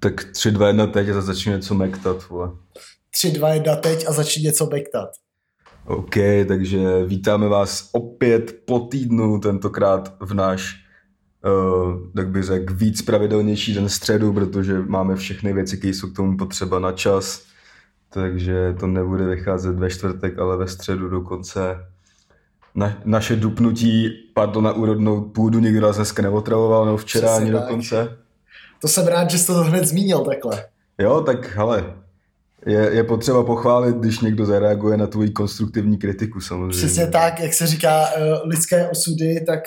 Tak 3, 2, 1 teď a začne něco mektat, vole. 3, 2, 1 teď a začne něco mektat. OK, takže vítáme vás opět po týdnu, tentokrát v náš, uh, tak bych řekl, víc pravidelnější den středu, protože máme všechny věci, které jsou k tomu potřeba na čas, takže to nebude vycházet ve čtvrtek, ale ve středu dokonce. Na, naše dupnutí padlo na úrodnou půdu, nikdo nás dneska neotravoval, no včera Přesně ani tak. dokonce. To jsem rád, že jsi to hned zmínil takhle. Jo, tak hele, je, je potřeba pochválit, když někdo zareaguje na tvoji konstruktivní kritiku samozřejmě. Přesně tak, jak se říká uh, lidské osudy, tak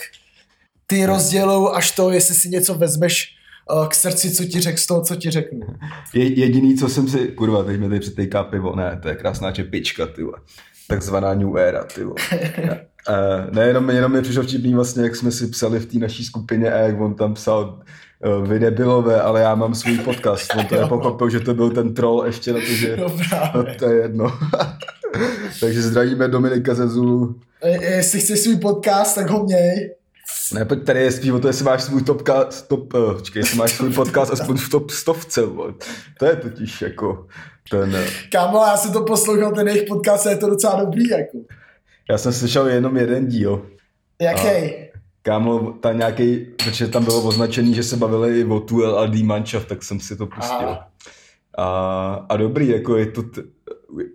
ty rozdělou až to, jestli si něco vezmeš uh, k srdci, co ti řekl z toho, co ti řeknu. Je, jediný, co jsem si, kurva, teď mi tady přetejká pivo, ne, to je krásná čepička, ty. Takzvaná New Era, ty. Uh, ne, jenom, jenom mi přišlo vtipný vlastně, jak jsme si psali v té naší skupině a jak on tam psal vy debilové, ale já mám svůj podcast. On to Jo. nepochopil, že to byl ten troll ještě na to, že No no, to je jedno. Takže zdravíme Dominika ze Zulu. E, jestli chceš svůj podcast, tak ho měj. Ne, pojď tady je spíš o to, jestli máš svůj topka, top, uh, počkej, jestli máš svůj podcast aspoň v top stovce, vole. To je totiž jako ten... eh, Kámo, já jsem to poslouchal, ten jejich podcast, je to docela dobrý, jako. Já jsem slyšel jenom jeden díl. Jaký? Kámo, ta nějaký, protože tam bylo označený, že se bavili i o tu LAD manšaft, tak jsem si to pustil. Aha. A, a dobrý, jako je to... T,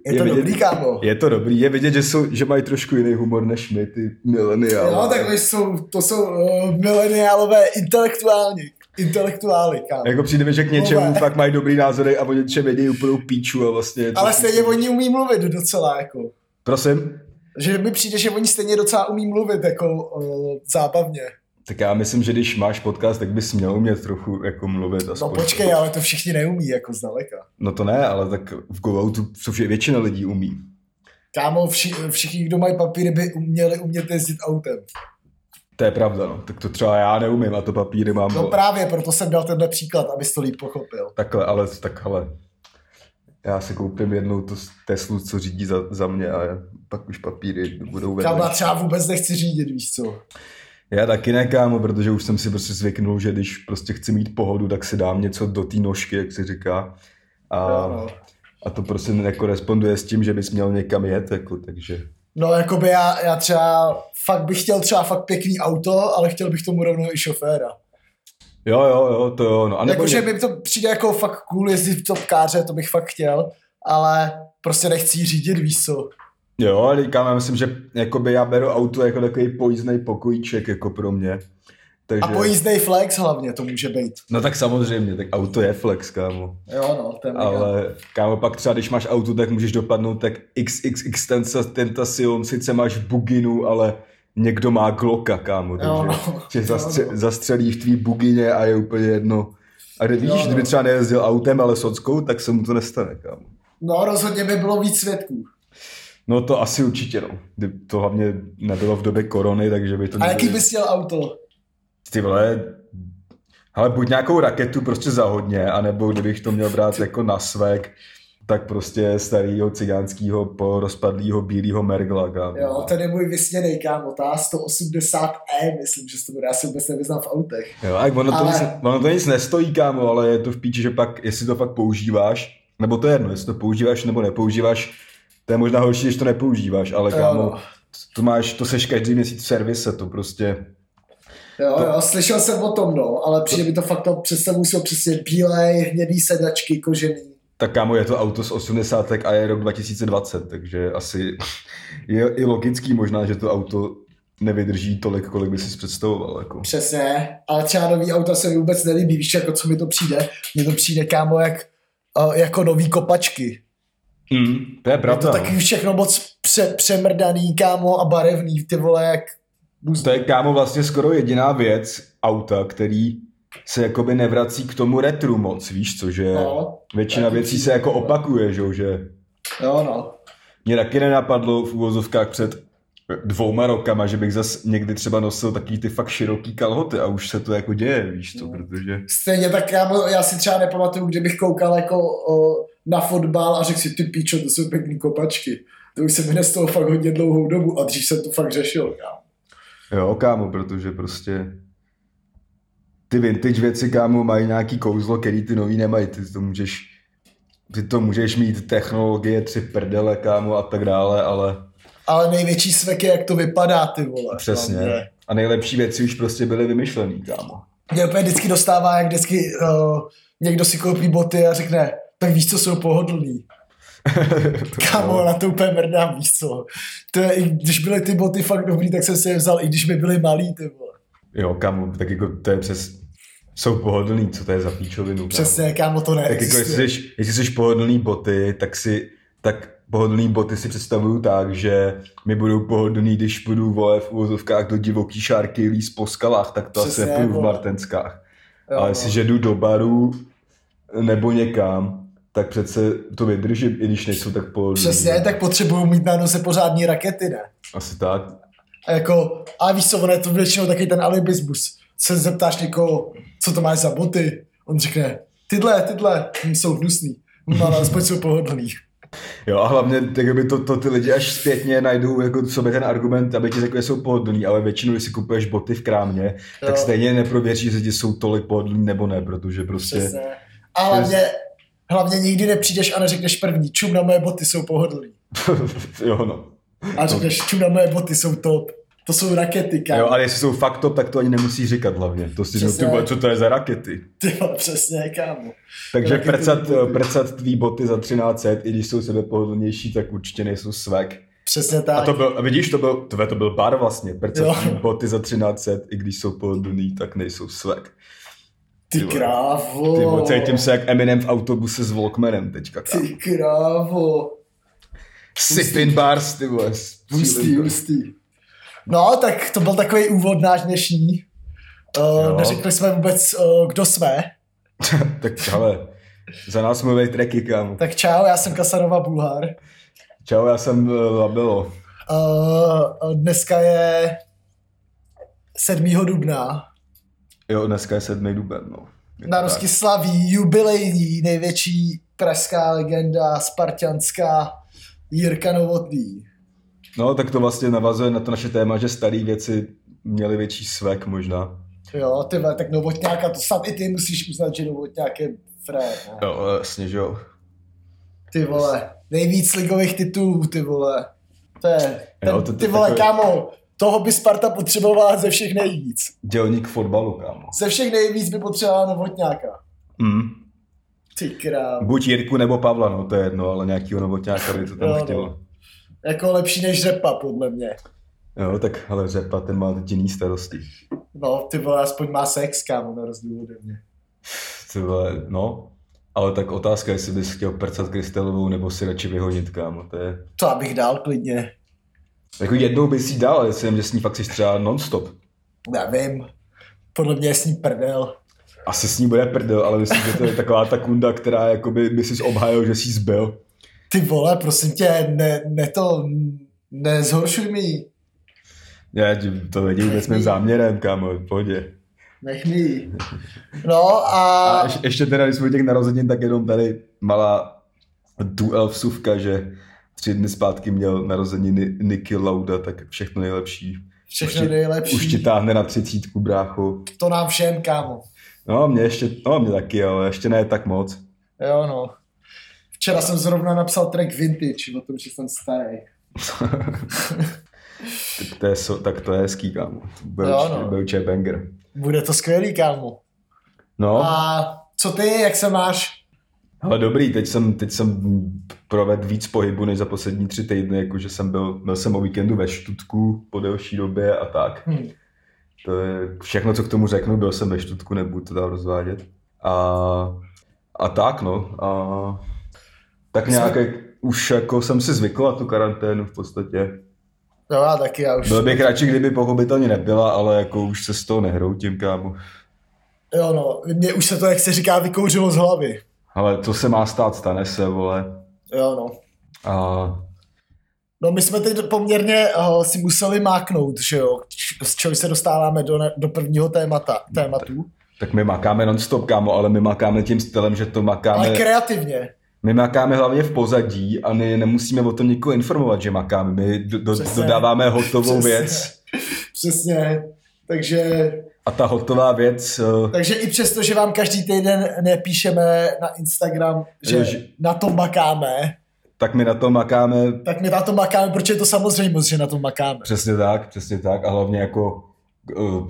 Je to dobrý, kámo. Je to dobrý, je vidět, že, jsou, že mají trošku jiný humor než my, ty mileniálové. Jo, tak oni jsou, to jsou uh, mileniálové intelektuální. Intelektuály, kámo. Jako přijde mi, že k něčemu Vole. fakt mají dobrý názory a o něčem vědějí úplnou píču a vlastně... je to- Ale stejně oni umí mluvit docela, jako. Prosím? Že mi přijde, že oni stejně docela umí mluvit, jako uh, zábavně. Tak já myslím, že když máš podcast, tak bys měl umět trochu jako mluvit. No Aspoň. počkej, ale to všichni neumí, jako zdaleka. No to ne, ale tak v GoOutu co vše- většina lidí umí. Kámo, vši, všichni, kdo mají papíry, by měli umět jezdit autem. To je pravda, no. Tak to třeba já neumím a to papíry mám. No No právě, proto jsem dal tenhle příklad, abys to líp pochopil. Takhle, ale tak hele. Já si koupím jednou tu Teslu, co řídí za, za mě a pak už papíry budou vedle. Kámo, třeba vůbec nechci řídit, víš co. Já taky ne, kámo, protože už jsem si prostě zvyknul, že když prostě chci mít pohodu, tak si dám něco do té nožky, jak se říká. A, Jo, no. a to prostě nekoresponduje s tím, že bys měl někam jet, jako, takže... No, jakoby já, já třeba fakt bych chtěl třeba fakt pěkný auto, ale chtěl bych tomu rovnou i šoféra. Jo, jo, jo, to jo. No, Jakože mi to přijde jako fakt cool jezdit v topkáře, to bych fakt chtěl, ale prostě nechci řídit, co. Jo, ale říkám, já myslím, že jakoby já beru auto jako takový pojízdný pokojíček jako pro mě. Takže... A pojízdnej flex hlavně to může být. No tak samozřejmě, tak auto je flex, kámo. Jo, no, to je mega. Ale kámo, pak třeba když máš auto, tak můžeš dopadnout tak XXX Tentacion, sice máš buginu, ale někdo má Glocka, kámo, takže Jo, no. tě zastře- no. zastřelí v tvý bugině a je úplně jedno. A kde vidíš, Jo, kdyby no. třeba nejezdil autem, ale sockou, tak se mu to nestane, kámo. No, rozhodně by bylo víc svědků. No to asi určitě, no. To hlavně nebylo v době korony, takže by to A jaký nebyly- bys chtěl auto? Ty vole, ale buď nějakou raketu prostě za hodně, anebo kdybych to měl brát jako na svek, tak prostě starýho cigánskýho po rozpadlýho bílýho mergla, kámo. Jo, ten je můj vysněnej, kámo, ta 180E, myslím, že se to bude, já si vůbec nevyznám v autech. Jo, a ono, to Ale- nic, ono to nic nestojí, kámo, ale je to v píči, že pak, jestli to fakt používáš, nebo to je jedno, jestli to používáš nebo nepoužíváš, to je možná horší, když to nepoužíváš, ale Jo, kámo, no. to máš, to seš každý měsíc v servise, to prostě, Jo, jo, slyšel jsem o tom, no, ale přijde mi to fakt to představu jsou přesně bílé, hnědý sedačky, kožený. Tak kámo, je to auto z 80 a je rok 2020, takže asi je i logický možná, že to auto nevydrží tolik, kolik by si představoval. Jako. Přesně, ale třeba nový auta se mi vůbec nelíbí, víš, jako co mi to přijde? Mně to přijde, kámo, jak, jako nový kopačky. Mm, to je Je pravda. to no. taky všechno moc pře- přemrdaný, kámo, a barevný, ty vole, jak... To je kámo vlastně skoro jediná věc auta, který se jakoby nevrací k tomu retru moc, víš co, že No, většina taky věcí se jako opakuje, že, jo, že jo, no. mě taky nenapadlo v úvozovkách před dvouma rokama, že bych zas někdy třeba nosil takový ty fakt široký kalhoty a už se to jako děje, víš co, No. protože Stejně tak, kámo, já si třeba nepamatuju, kdybych koukal jako o, na fotbal a řekl si, ty píčo, to jsou pěkný kopačky. To už se mi nestalo fakt hodně dlouhou dobu a dřív jsem to fakt řešil, kámo. jo, kámo, protože prostě ty vintage věci, kámo, mají nějaký kouzlo, který ty nový nemají. Ty to můžeš, ty to můžeš mít technologie, tři prdele, kámo, a tak dále, ale Ale největší svek je, jak to vypadá, ty vole. přesně. A nejlepší věci už prostě byly vymyšlený, kámo. Mě úplně vždycky dostává, jak vždycky uh, někdo si koupí boty a řekne, tak víš, co jsou pohodlný. Kámo, na to úplně mrdám, víš co. To je, i když byly ty boty fakt dobrý, tak jsem si je vzal, i když mi byly malý, ty vole. Jo, kámo, tak jako to je přes... Jsou pohodlný, co to je za píčovinu. Přesně, kámo, to Tak jako jestli jsi, jestli jsi pohodlný boty, tak si, tak pohodlný boty si představuju tak, že mi budou pohodlný, když půjdu vole v úvozovkách do divoký šárky líst po skalách, tak to asi Přesně, nepůjdu v vole. Martenskách. Jo, Ale no. jestliže jdu do baru nebo někam, tak přece to vydrží, i když nejsou tak pohodlný. Přesně, tak potřebuju mít na nose pořádní rakety, ne? Asi tak. A jako, a víš co, ono je to většinou taky ten alibismus. Se zeptáš někoho, co to máš za boty, on řekne, tyhle, tyhle, jsou hnusný, ale aspoň jsou pohodlný. Jo a hlavně tak by to, to, ty lidi až zpětně najdou jako sobě ten argument, aby ti řekli, že jsou pohodlný, ale většinou, když si kupuješ boty v krámě, Jo. tak stejně neprověříš, jestli ti jsou tolik pohodlný nebo ne, protože prostě... Přesně. A hlavně, hlavně nikdy nepřijdeš a neřekneš první, čum na moje boty jsou pohodlný. jo no. A řekneš, čum na moje boty jsou top. To jsou rakety, kámo. Jo, ale jestli jsou fakt top, tak to ani nemusíš říkat hlavně. To si Přesně. ty vole, co to je za rakety. Ty přesně, kámo. Takže Rakety prcat, boty. prcat tvý boty za 1300, i když jsou sebe pohodlnější, tak určitě nejsou swag. Přesně tak. A to byl, vidíš, to byl, to, to byl bar vlastně. Prcat Jo. tvý boty za 1300, i když jsou pohodlný, tak nejsou swag. Ty krávo. Ty vole, cítím se jak Eminem v autobuse s Walkmanem teďka. kámo. Ty krávo. Sipping bars, ty vole. Hustý, hustý. No, tak to byl takový úvod náš dnešní. Uh, neřekli jsme vůbec, uh, kdo jsme. tak ale, za nás mluví tracky, kámo. Tak čau, já jsem Kasarova Bulhar. Čau, já jsem uh, Labelo. Uh, dneska je 7. dubna. Jo, dneska je 7. duben, no. Je Na. Rusky slaví jubilejní největší pražská legenda, spartianská Jirka Novotný. No, tak to vlastně navazuje na to naše téma, že staré věci měly větší svek možná. Jo, ty vole, tak Novotňáka, to snad i ty musíš uznat, že Novotňák je frér. ne? Jo, jasně, že jo. Ty vole, nejvíc ligových titulů, ty vole. To je, ten, Jo, to- to ty vole, takový- kámo, toho by Sparta potřebovala ze všech nejvíc. Dělník fotbalu, kámo. Ze všech nejvíc by potřebovala Novotňáka. Mm. Ty král. Buď Jirku nebo Pavla, no to je jedno, ale nějakýho novotňáka by to tam Jo, no. Jako lepší než Řepa, podle mě. Jo, tak ale Řepa, ten má teď jiný starosti. No, ty vole, aspoň má sex, kámo, na rozdíl ode mě. Ty vole, no. Ale tak otázka, jestli bys chtěl prcat Krystelovou nebo si radši vyhonit, kámo. To je... To abych dal klidně. Jako jednou bys jí dal, ale si že s ní fakt jsi třeba non-stop. Nevím. Podle mě je s ní prdel. Asi s ní bude prdel, ale myslím, že to je taková ta kunda, která jakoby by si obhájil, že jsi zbyl. Ty vole, prosím tě, ne, ne to, nezhoršuj mi ji. Já to není vůbec mým záměrem, kámo, v pohodě. Nech mi. No a... A ještě, ještě teda, když jsme těch narozenin, tak jenom tady malá duel vsuvka, že tři dny zpátky měl narozeniny Nicky Lauda, tak všechno nejlepší. Všechno už nejlepší. Už ti táhne na třicítku, brácho. To nám všem, kámo. No, mě ještě, no, mě taky, ale ještě ne tak moc. Jo, no. Včera jsem zrovna napsal track Vintage, o tom, že jsem starý. tak, to je, tak to je hezký, kámo. Byl, Jo, no. no. byl banger. Bude to skvělý, kámo. No, A co ty, jak se máš? ale dobrý, teď jsem, teď jsem provedl víc pohybu než za poslední tři týdny, jakože jsem byl, byl jsem o víkendu ve Štutku po delší době a tak. Hm. To je všechno, co k tomu řeknu, byl jsem ve Štutku, nebudu to dál rozvádět. A, a tak no, a tak nějak jak, už jako jsem si zvykl na tu karanténu v podstatě. Jo, já taky, já už. Byl bych radši, kdyby pochopitelně nebyla, ale jako už se z toho nehroutím, kámo. Jo, no, mně už se to, jak se říká, vykouřilo z hlavy. Ale co se má stát, stane se, vole. Jo, no. A No my jsme teď poměrně uh, si museli máknout, že jo, z čeho se dostáváme do, do prvního témata, tématu. tak my makáme non-stop, kámo, ale my makáme tím stylem, že to makáme... Ale kreativně. My makáme hlavně v pozadí a my nemusíme o tom nikoho informovat, že makáme. My do, do, Přesně. dodáváme hotovou Přesně. věc Přesně. Takže a ta hotová věc... Uh, Takže i přesto, že vám každý týden nepíšeme na Instagram, že, že na tom makáme, tak my na tom makáme. Tak my na tom makáme, protože je to samozřejmost, že na tom makáme. Přesně tak, přesně tak a hlavně jako uh,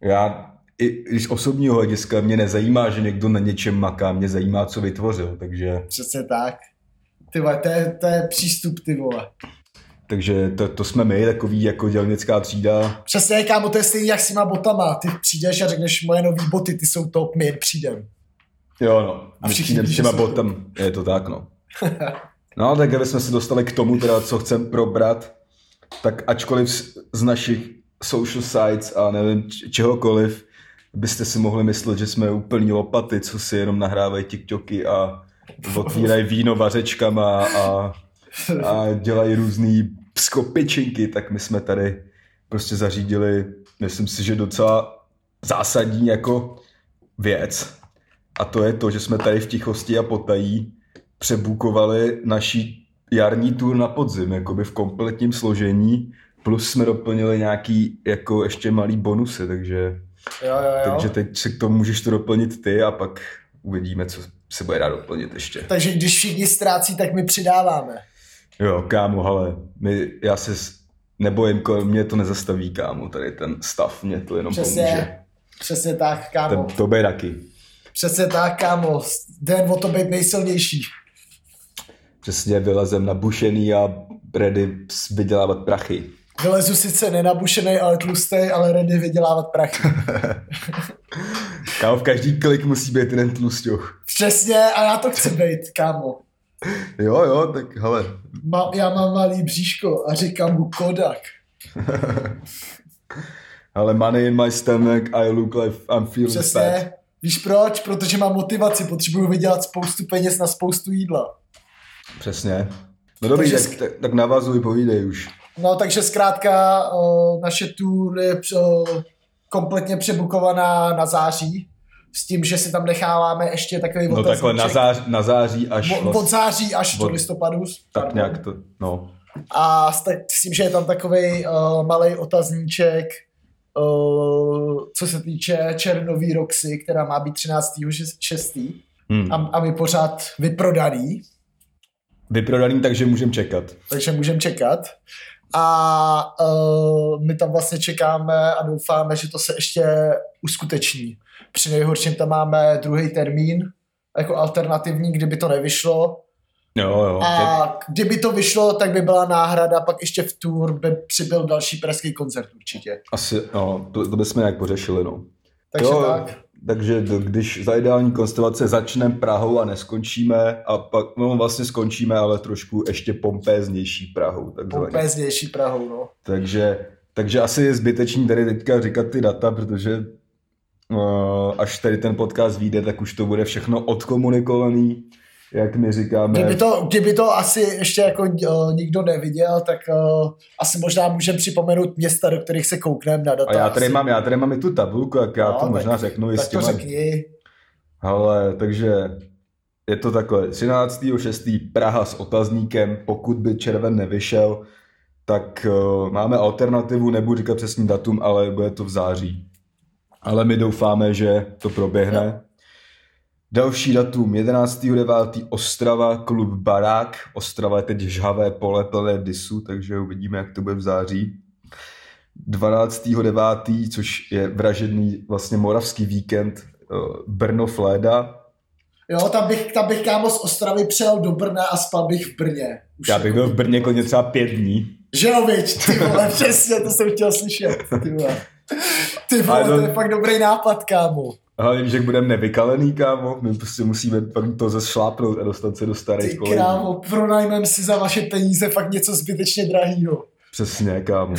já i když osobního hlediska mě nezajímá, že někdo na něčem maká, mě zajímá, co vytvořil, takže... Přesně tak. Ty vole, to je, to je přístup, ty vole. Takže to, to jsme my, takový jako dělnická třída. Přesně, kámo, to je stejný jak s těma botama. Ty přijdeš a řekneš, moje nový boty, ty jsou top, my přijdem. Jo, no. A my přijdem s těma botem, je to tak, no. no, tak aby jsme se dostali k tomu, teda, co chcem probrat, tak ačkoliv z, z našich social sites a nevím čehokoliv, byste si mohli myslet, že jsme úplní lopaty, co si jenom nahrávají TikToky a otvírají víno vařečkama a, a dělají různý skopičinky, tak my jsme tady prostě zařídili, myslím si, že docela zásadní jako věc. A to je to, že jsme tady v tichosti a potají přebukovali naší jarní tour na podzim, jakoby v kompletním složení, plus jsme doplnili nějaký jako ještě malý bonusy, takže, jo, jo, jo. takže teď se k tomu můžeš to doplnit ty a pak uvidíme, co se bude dát doplnit ještě. Takže když všichni ztrácí, tak my přidáváme. Jo, kámo, ale my, já se nebojím, mě to nezastaví, kámo, tady ten stav, mě to jenom přesně, pomůže. Přesně tak, kámo. Ten, to bude taky. Přesně tak, kámo, den o to být nejsilnější. Přesně, vylezem nabušený a ready vydělávat prachy. Vylezu sice nenabušený, ale tlustý, ale ready vydělávat prachy. kámo, v každý klik musí být jeden tlusťoch. Přesně, a já to chci být, kámo. Jo, jo, tak hele. Ma, já mám malý bříško a říkám mu Kodak. ale money in my stomach, I look like I'm feeling Přesně. fat. Víš proč? Protože mám motivaci, potřebuju vydělat spoustu peněz na spoustu jídla. Přesně. No dobrý, takže, tak, tak, tak navazuj, povídej už. No takže zkrátka naše tour je kompletně přebukovaná na září s tím, že si tam necháváme ještě takový No takhle na září, na září až... Od, od září až od, do listopadu. Tak pardon. nějak to, no. A s, s tím, že je tam takový uh, malý otazníček, uh, co se týče černový Roxy, která má být 13.6. Hmm. A, a my pořád vyprodaný. Vyprodaný, takže můžeme čekat. Takže můžeme čekat. A uh, my tam vlastně čekáme a doufáme, že to se ještě uskuteční. Při nejhorším tam máme druhý termín, jako alternativní, kdyby to nevyšlo. Jo, jo. A tak... kdyby to vyšlo, tak by byla náhrada, pak ještě v tour by přibyl další pražský koncert určitě. Asi, no, to, to bychom nějak pořešili, no. Takže jo, tak. Takže když za ideální konstelace začneme Prahou a neskončíme, a pak no, vlastně skončíme, ale trošku ještě pompéznější Prahou. Takzvaně. Pompéznější Prahou, no. Takže, takže asi je zbytečný tady teďka říkat ty data, protože uh, až tady ten podcast vyjde, tak už to bude všechno odkomunikovaný jak my říkáme. Kdyby to, kdyby to asi ještě jako uh, nikdo neviděl, tak uh, asi možná můžeme připomenout města, do kterých se koukneme na data. A já tady, asi. mám, já tady mám i tu tabulku, jak já no, to možná tak, řeknu. Tak to řekni. Ale, takže je to takhle. 13.6. Praha s otazníkem, pokud by červen nevyšel, tak uh, máme alternativu, nebudu říkat přesný datum, ale bude to v září. Ale my doufáme, že to proběhne. No. Další datum, 11.9. Ostrava, klub Barák. Ostrava je teď žhavé pole plné disu, takže uvidíme, jak to bude v září. 12.9., což je vražedný vlastně moravský víkend, eh, Brno Fléda. Jo, tam bych, tam bych kámo z Ostravy přijel do Brna a spal bych v Brně. Už Já bych byl v Brně klidně třeba pět dní. Že jo, viď, ty vole, přesně, to jsem chtěl slyšet, ty vole. Ty vole, to... to je fakt dobrý nápad, kámo. Hlavně, že budeme nevykalený, kámo, my prostě musíme to zešlápnout a dostat se do starých kolejí. kámo, pronajmeme si za vaše peníze fakt něco zbytečně drahýho. Přesně, kámo.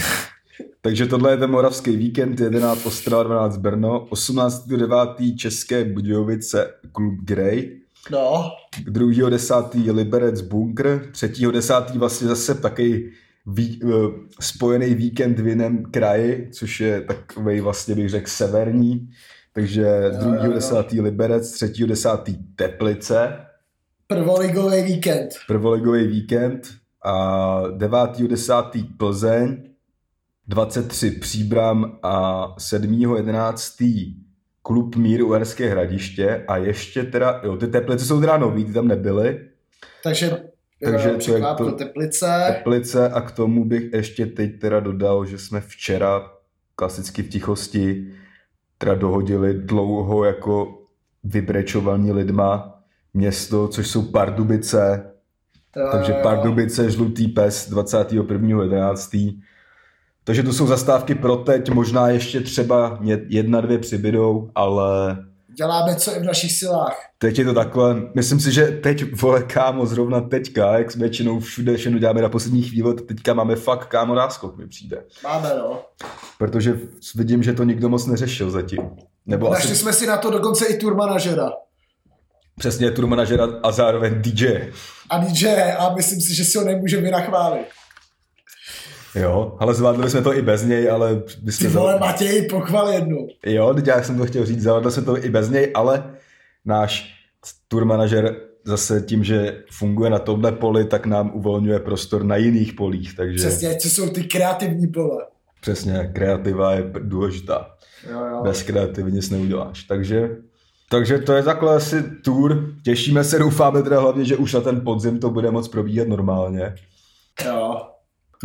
Takže tohle je ten moravský víkend, 11 Ostrava, 12 Brno, 18.9. České Budějovice, klub Grey. No. 2.10. Liberec Bunkr, 3.10. vlastně zase taky ví, uh, spojený víkend v jiném kraji, což je takový vlastně bych řekl severní. Takže 2.10. Liberec, 3.10. Teplice. Prvoligový víkend. Prvoligový víkend a 9.10. Plzeň 23 Příbram a 7.11. Klub Mír Uherské hradiště a ještě teda, jo, ty teplice jsou teda nový, ty tam nebyly. Takže, Takže Takže to je překvápko to- Teplice. Teplice a k tomu bych ještě teď teda dodal, že jsme včera klasicky v tichosti teda dohodili dlouho jako vybrečovaní lidma město, což jsou Pardubice, Jo, takže. Pardubice, žlutý pes 21.11. Takže to jsou zastávky pro teď, možná ještě třeba jedna, dvě přibydou, ale Děláme, co i v našich silách. teď je to takhle. Myslím si, že teď, vole, kámo, zrovna teďka, jak jsme většinou všude všechno děláme na poslední chvíli, teďka máme fakt, kámo, náskok mi přijde. Máme, no. Protože vidím, že to nikdo moc neřešil zatím. Nebo Našli asi jsme si na to dokonce i tour manažera. přesně tour manažera a zároveň DJ. A DJ, a myslím si, že si ho nemůžeme vynachválit. Jo, ale zvládli jsme to i bez něj, ale my Ty jsme... vole, Matěj, pochval jednu. Jo, teď já jsem to chtěl říct, zvládli jsme to i bez něj, ale náš tour manažer zase tím, že funguje na tomhle poli, tak nám uvolňuje prostor na jiných polích, takže Přesně, co jsou ty kreativní pole. přesně kreativa je důležitá. Jo, jo. Bez kreativy nic neuděláš. Takže, takže to je takhle asi tour. Těšíme se, doufáme teda hlavně, že už na ten podzim to bude moc probíhat normálně. jo.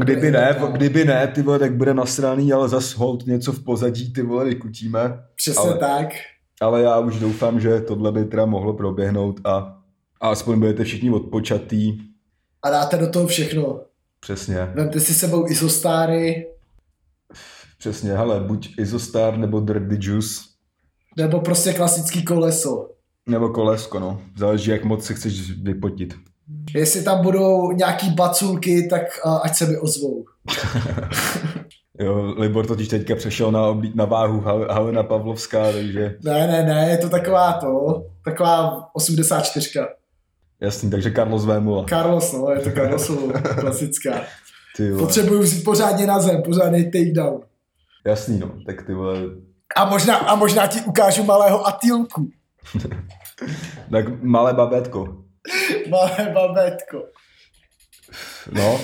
Kdyby ne, kdyby ne, ty vole, tak bude nasraný, ale zas hold něco v pozadí, ty vole, vykutíme. Přesně Ale- tak. Ale já už doufám, že tohle by teda mohlo proběhnout a, a aspoň budete všichni odpočatý. A dáte do toho všechno. Přesně, Vemte si sebou isostáry, přesně, hele, buď Izostar nebo Dirty Juice, nebo prostě klasický koleso. nebo kolesko, no. Záleží, jak moc se chceš vypotit. Jestli tam budou nějaký baculky, tak ať se mi ozvou. Jo, Libor totiž teďka přešel na, oblí, na váhu Hal- Halina Pavlovská, takže Ne, ne, ne, je to taková to, taková 84. jasný, takže Carlos Vémula. Carlos, no, je to Carlosu klasická. Ty vole. Potřebuju vzít pořádně na zem, pořádný takedown. Jasný, no, tak ty vole, A možná, a možná ti ukážu malého Atilku. tak malé babetko. Malé babetko. No,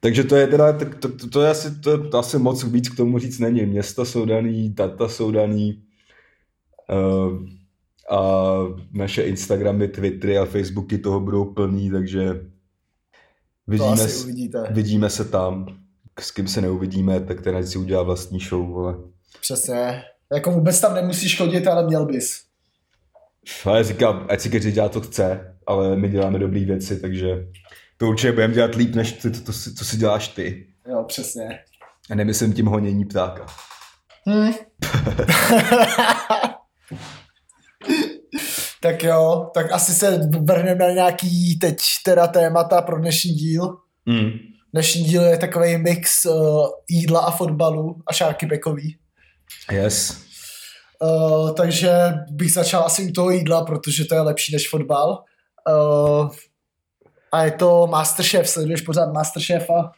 takže to je teda, to, to, to je asi, to, to asi moc víc k tomu říct není. Města jsou daný, data jsou daný uh, a naše Instagramy, Twittery a Facebooky toho budou plný, takže To vidíme, asi s- uvidíte. vidíme se tam. S kým se neuvidíme, tak ten si udělá vlastní show, vole. Přesně. Jako vůbec tam nemusíš chodit, ale měl bys. Ale říkám, ať si každý dělá, co chce, ale my děláme dobré věci, takže to určitě budeme dělat líp, než ty, to, to, co si děláš ty. Jo, přesně. A nemyslím tím honění ptáka. Hm. tak jo, tak asi se vrhneme na nějaký teď teda témata pro dnešní díl. Mm. Dnešní díl je takový mix uh, jídla a fotbalu a šárky bekový. Yes. Uh, takže bych začal asi u toho jídla, protože to je lepší než fotbal. Uh, a je to Masterchef, sleduješ pořád Masterchefa?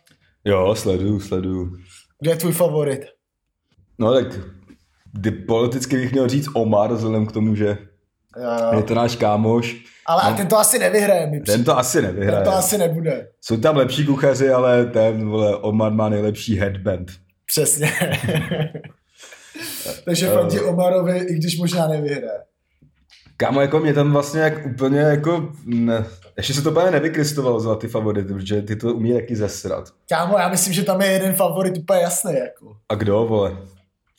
Jo, sleduju, sleduju. Kde je tvůj favorit? No tak kdy politicky bych měl říct Omar, vzhledem k tomu, že Jo, je jo. to náš kámoš. Ale a ten to asi nevyhraje, mi Ten to asi Ten nevyhraje. to asi nebude. Jsou tam lepší kuchaři, ale ten, vole, Omar má nejlepší headband. Přesně. Takže Eh. fandí Omarovi, i když možná nevyhraje. Kámo, jako mě tam vlastně jak úplně jako... Ne, ještě se to úplně nevykrystovalo za ty favority, protože ty to umí taky zesrat. Kámo, já myslím, že tam je jeden favorit úplně jasný, jako. A kdo, vole?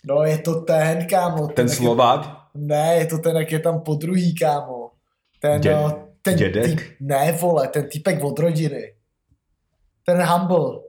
No, je to ten, kámo. Ten je- Slovák? Ne, je to ten, jak je tam po druhý, kámo. Ten, Dě- no, ten dědek? Týp, ne, vole, ten týpek od rodiny. Ten Humble.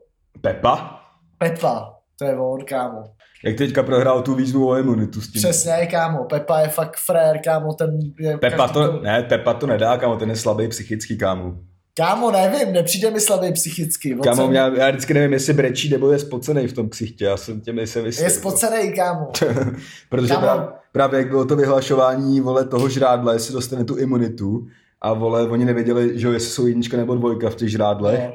Pepa? Pepa. To je on, kámo. Jak teďka prohrál tu výzvu o imunitu s tím. Přesně, kámo. Pepa je fakt frér, kámo. Ten je Pepa to, ne, Pepa to nedá, kámo, ten je slabý psychický, kámo. Kámo, nevím, nepřijde mi slabý psychicky. Kámo, já, já vždycky nevím, jestli brečí nebo je spocený v tom ksichtě, já jsem těm nejsem jistý. Je spocený, kámo. Protože Kámo. právě, právě jak bylo to vyhlašování, vole, toho žrádla, jestli dostane tu imunitu, a vole, oni nevěděli, že jo, jestli jsou jednička nebo dvojka v těch žrádlech, No.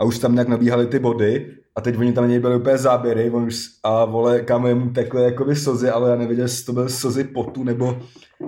A už tam nějak nabíhali ty body, a teď oni tam na něj byli úplně záběry, on už, a vole, kámo, jemu tekly jakoby slzy, ale já nevěděl, jestli to byly slzy potu, nebo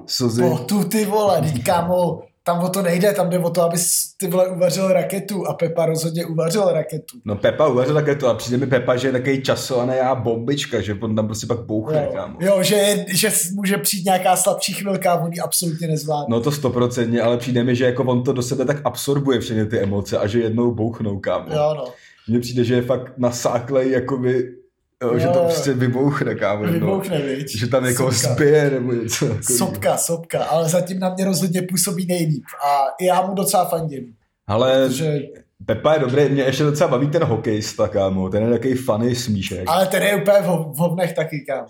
slzy, Po tu ty vole, teď kámo, tam o to nejde, tam jde o to, aby ty vole uvařil raketu a Pepa rozhodně uvařil raketu. No Pepa uvařil raketu a přijde mi Pepa, že je takový časovaný já bombička, že on tam prostě pak bouchne, jo, kámo. Jo, že, že může přijít nějaká slabší chvilka a on ji absolutně nezvládne. No to stoprocentně, ale přijde mi, že jako on to do sebe tak absorbuje všechny ty emoce a že jednou bouchnou, kámo. Jo, no. Mně přijde, že je fakt nasáklej, jakoby Jo, že to prostě vybouchne, kámo. Vybouchne, no. viď? Že tam někoho spije nebo něco. Jako sopka, sopka, ale zatím na mě rozhodně působí nejlíp a já mu docela fandím. Ale protože... Pepa je dobrý, mě ještě docela baví ten hokejista, kámo, ten je takový funny smíšek. Ale ten je úplně v, v hovnech taky, kámo.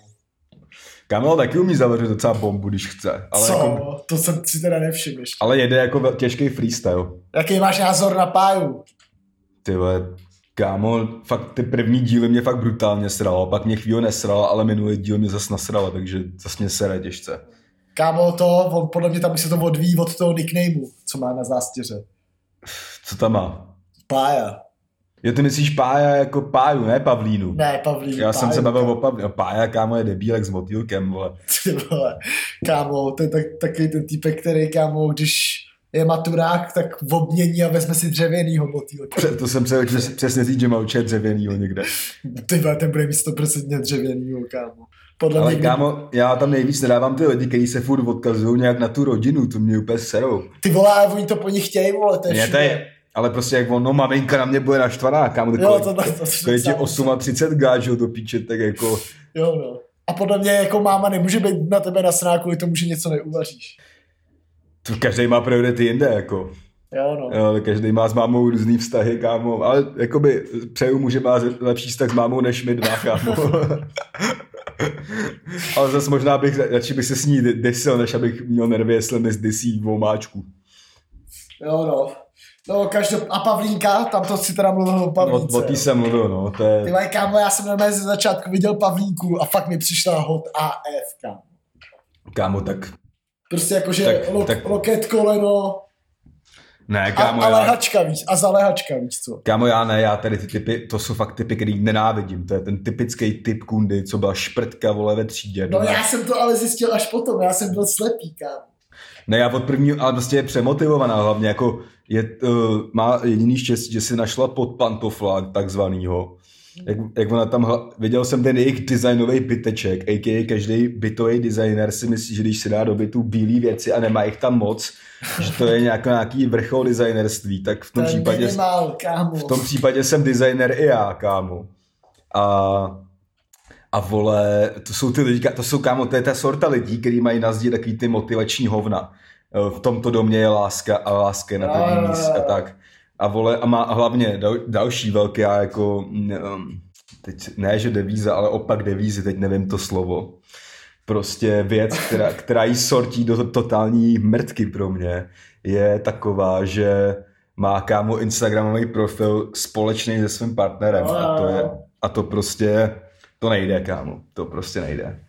Kámo taky umí zavřít docela bombu, když chce. Ale Co? Jako... To jsem si teda nevšiml. Ale jede jako těžký freestyle. Jaký máš názor na páju? Ty vole, Kámo, fakt ty první díly mě fakt brutálně sralo, pak mě chvíli nesralo, ale minulý díl mě zase nasralo, takže zase mě sere těžce. Kámo, to, on, podle mě tam se to odvíjí od toho nicknameu, co má na zástěře. Co tam má? Pája. Jo, ty myslíš Pája jako Páju, ne Pavlínu? Ne, Pavlínu. Já páju, jsem se bavil kámo. o Pavlínu. Pája, kámo, je debílek s motýlkem, vole. Ty vole, kámo, to je tak, taky ten typek, který, kámo, když je maturák, tak v obmění a vezme si dřevěnýho motýlka. To jsem se přesně říct, že má určitě dřevěnýho někde. Ty ten bude mít 100% dřevěnýho, kámo. Podle Ale mě, kámo, já tam nejvíc nedávám ty lidi, kteří se furt odkazují nějak na tu rodinu, to mě úplně serou. Ty vole, oni to po nich chtějí, vole, to je, to je ale prostě jak ono, maminka na mě bude naštvaná, kámo, jo, to, to, to, to, ti 38 gážů do píče, tak jako... Jo, no. A podle mě jako máma nemůže být na tebe nasraná kvůli tomu, že něco neuvaříš. To každý má priority jinde, jako. Jo, no. Jo, každý má s mámou různý vztahy, kámo, ale jakoby přeju mu, že má lepší vztah s mámou než my dva, kámo. ale zase možná bych, radši bych se s ní desil, než abych měl nervy, jestli mi zdysí máčku. Jo, no. No, každop... A Pavlínka, tam to si teda mluvil o Pavlínce. No, o tý jsem mluvil, no. To je... Ty vaj, kámo, já jsem normálně ze začátku viděl Pavlínku a fakt mi přišla hot AF, kámo. Kámo, tak Prostě jakože tak, lo, tak... loket, koleno, ne, kámo, a, a lehačka, víš, a za lehačka, víš co. Kámo, já ne, já tady ty typy, to jsou fakt typy, který nenávidím. To je ten typický typ kundy, co byla šprtka, vole, ve třídě. No, já jsem to ale zjistil až potom, já jsem byl slepý, kámo. Ne, já od prvního, ale prostě je přemotivovaná hlavně, jako je, uh, má jediný štěstí, že si našla pod pantofla takzvanýho jak, jak ona tam, viděl jsem ten jejich designový byteček, a.k.a. každý bytový designer si myslí, že když si dá do bytu bílé věci a nemá jich tam moc, že to je nějaký, nějaký vrchol designerství, tak v tom, případě, minimal, kámo. v tom případě jsem designer i já, kámo. A a vole, to jsou ty lidi, to jsou kámo, to je ta sorta lidí, kteří mají na zdi takový ty motivační hovna. V tomto domě je láska a láska na první místě a tak a vole, a má hlavně dal, další velké jako, um, teď ne, že devíza, ale opak devízy, teď nevím to slovo. Prostě věc, která, která jí sortí do totální mrtky pro mě, je taková, že má kámo Instagramový profil společný se svým partnerem a to je, a to prostě, to nejde kámo, to prostě nejde.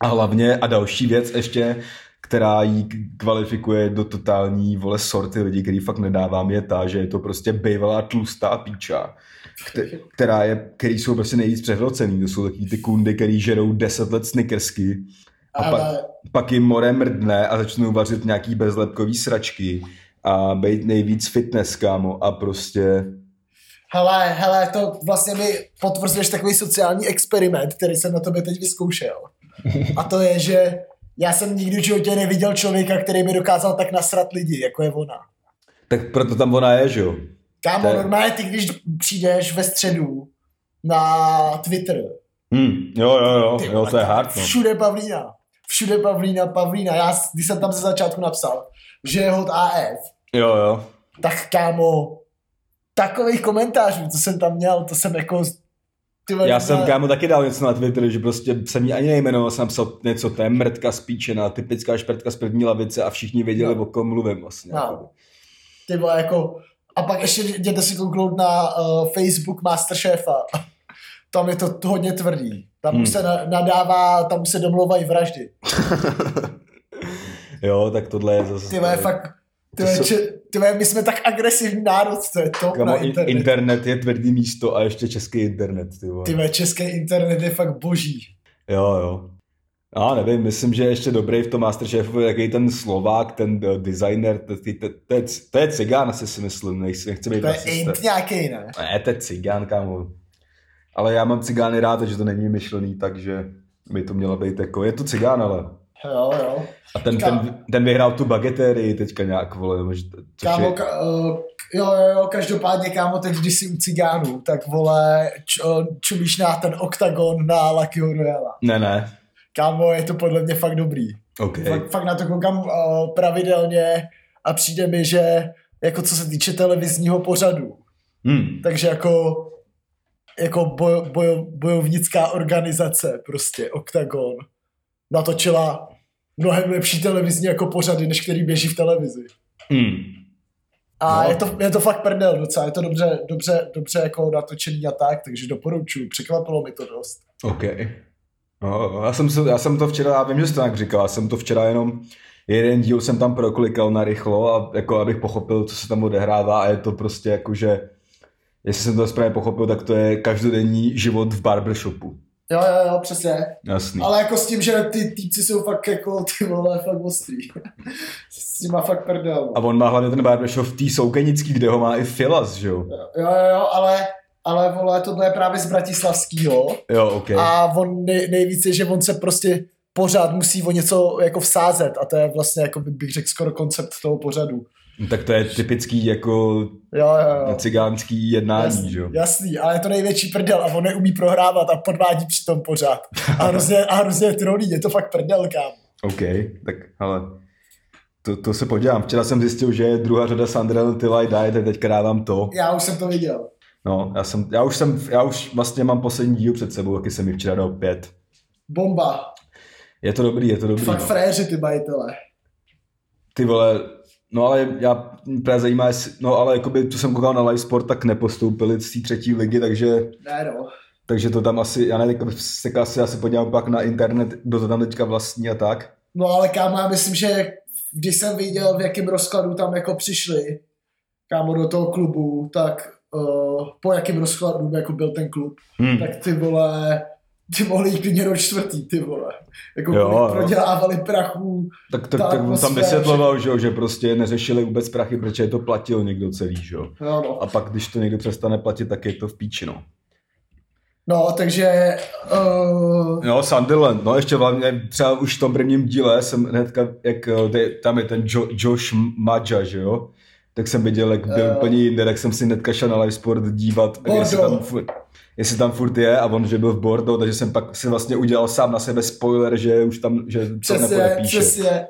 A hlavně, a další věc ještě, která jí kvalifikuje do totální vole sorty lidí, který fakt nedávám, je ta, že je to prostě bývalá tlustá píča, která je, který jsou prostě nejvíc přehrocený. To jsou takový ty kundy, který žerou 10 let snickersky a Ale... pak, pak jim more mrdne a začnou vařit nějaký bezlepkový sračky a být nejvíc fitness, kámo, a prostě Hele, hele, to vlastně mi potvrzuješ takový sociální experiment, který jsem na tobě teď vyzkoušel. A to je, že já jsem nikdy v životě neviděl člověka, který by dokázal tak nasrat lidi, jako je ona. Tak proto tam ona je, že jo? Kámo, je... normálně ty, když přijdeš ve středu na Twitter. Hmm, jo, jo, jo, ty, jo, to je hard, no. Všude Pavlína. Všude Pavlína, Pavlína. Já, když jsem tam ze začátku napsal, že je hod AF. Jo, jo. Tak kámo, takových komentářů, co jsem tam měl, to jsem jako ty Já jsem kámo taky dal něco na Twitter, že prostě jsem ji ani nejmenoval, jsem napsal něco, to je mrtka spíčená, typická šprtka z první lavice a všichni věděli, no. o kom mluvím vlastně. No. Ty vole, jako, a pak ještě jděte si kouknout na uh, Facebook Masterchefa. Tam je to hodně tvrdý. Tam hmm. se nadává, tam se domlouvají vraždy. jo, tak tohle je zase... Ty vole, fakt ty, jsou... ty, my jsme tak agresivní národ, to je to na internet. internet je tvrdý místo a ještě český internet. Ty, ty český internet je fakt boží. Jo, jo. Já nevím, myslím, že je ještě dobrý v tom Masterchefu, jaký ten Slovák, ten uh, designer, to, to, to, to, je, to je cigán, asi si myslím, nechci, nechci být To je nějaký, ne? Ne, to je cigán, kámo. Ale já mám cigány rád, takže to není vymyšlený, takže by to mělo být jako, je to cigán, ale. Jo, jo. A ten, ten, ten vyhrál tu bagetérii teďka nějak, vole, nebo Kámo, je, ka, uh, jo, jo, jo, každopádně, kámo, teď když jsi u cigánů, tak vole, č, uh, čumíš na ten oktagon na Luckyho Royala. ne, ne, Kámo, je to podle mě fakt dobrý. OK. Fakt, fakt na to koukám uh, pravidelně a přijde mi, že jako co se týče televizního pořadu, Hmm. takže jako jako boj, boj, bojovnická organizace, prostě Octagon, natočila mnohem lepší televizní jako pořady, než který běží v televizi. Hmm. A No. je, to, je to fakt prdel docela, je to dobře, dobře, dobře jako natočený a tak, takže doporučuji, překvapilo mi to dost. OK. No, já, jsem, se- já jsem to včera, já vím, že jsi to tak říkal, já jsem to včera jenom jeden díl jsem tam proklikal na rychlo a jako abych pochopil, co se tam odehrává a je to prostě jako, že jestli jsem to správně pochopil, tak to je každodenní život v barbershopu. Jo, jo, jo, přesně. Jasný. Ale jako s tím, že ty týpci jsou fakt jako ty vole, fakt ostrý. s tím má fakt prdel. A on má hlavně ten barbershop v té Soukenický, kde ho má i Filas, že jo? Jo, jo, jo, ale, ale vole, tohle je právě z Bratislavského. Jo, OK. A on nej, nejvíc je, že on se prostě pořád musí o něco jako vsázet a to je vlastně, jako by- bych řekl, skoro koncept toho pořadu. No, tak to je typický jako Jo, jo, jo. cigánský jednání, Jasný, že jo? jasný, ale je to největší prdel a on neumí prohrávat a podvádí přitom pořád. A hrozně, a hrozně trolí, je to fakt prdel, kam. OK, tak ale to, to se podívám. Včera jsem zjistil, že je druhá řada Sandrel Till I Die, tak teďka dávám to. Já už jsem to viděl. No, já, jsem, já, už jsem, já už vlastně mám poslední díl před sebou, taky jsem mi včera dal pět. Bomba. Je to dobrý, je to dobrý. Fakt No. fréři ty majitele. Ty vole, no ale já právě zajímá, jestli, no ale jakoby, co jsem koukal na live sport, tak nepostoupili z té třetí ligy, takže, Ne no. takže to tam asi, já nevím, se asi, asi podívám pak na internet, kdo to tam teďka vlastní a tak. No ale kámo, já myslím, že když jsem viděl, v jakém rozkladu tam jako přišli, kámo, do toho klubu, tak uh, po jakém rozkladu jako byl ten klub, Hmm. tak ty vole, ty mohli jít klidně do čtvrtý, ty vole. Jako Jo, jo. prodělávali prachu. Tak, tak, ta tak on tam vysvětloval, že, že prostě neřešili vůbec prachy, protože to platil někdo celý, že jo. No, no. A pak, když to někdo přestane platit, tak je to v píči, no. no takže uh, No, Sunderland, no ještě hlavně třeba už v tom prvním díle jsem hnedka, jak eh, tam je ten jo, Josh Madja, že jo? Tak jsem viděl, jak byl Jo. úplně jinde, tak jsem si hnedka šel na live sport dívat, jestli tam, Bordeaux. furt, jestli tam furt je a on, že byl v Bordeaux, takže jsem pak si vlastně udělal sám na sebe spoiler, že už tam, že to přesně, nepodepíše. přesně.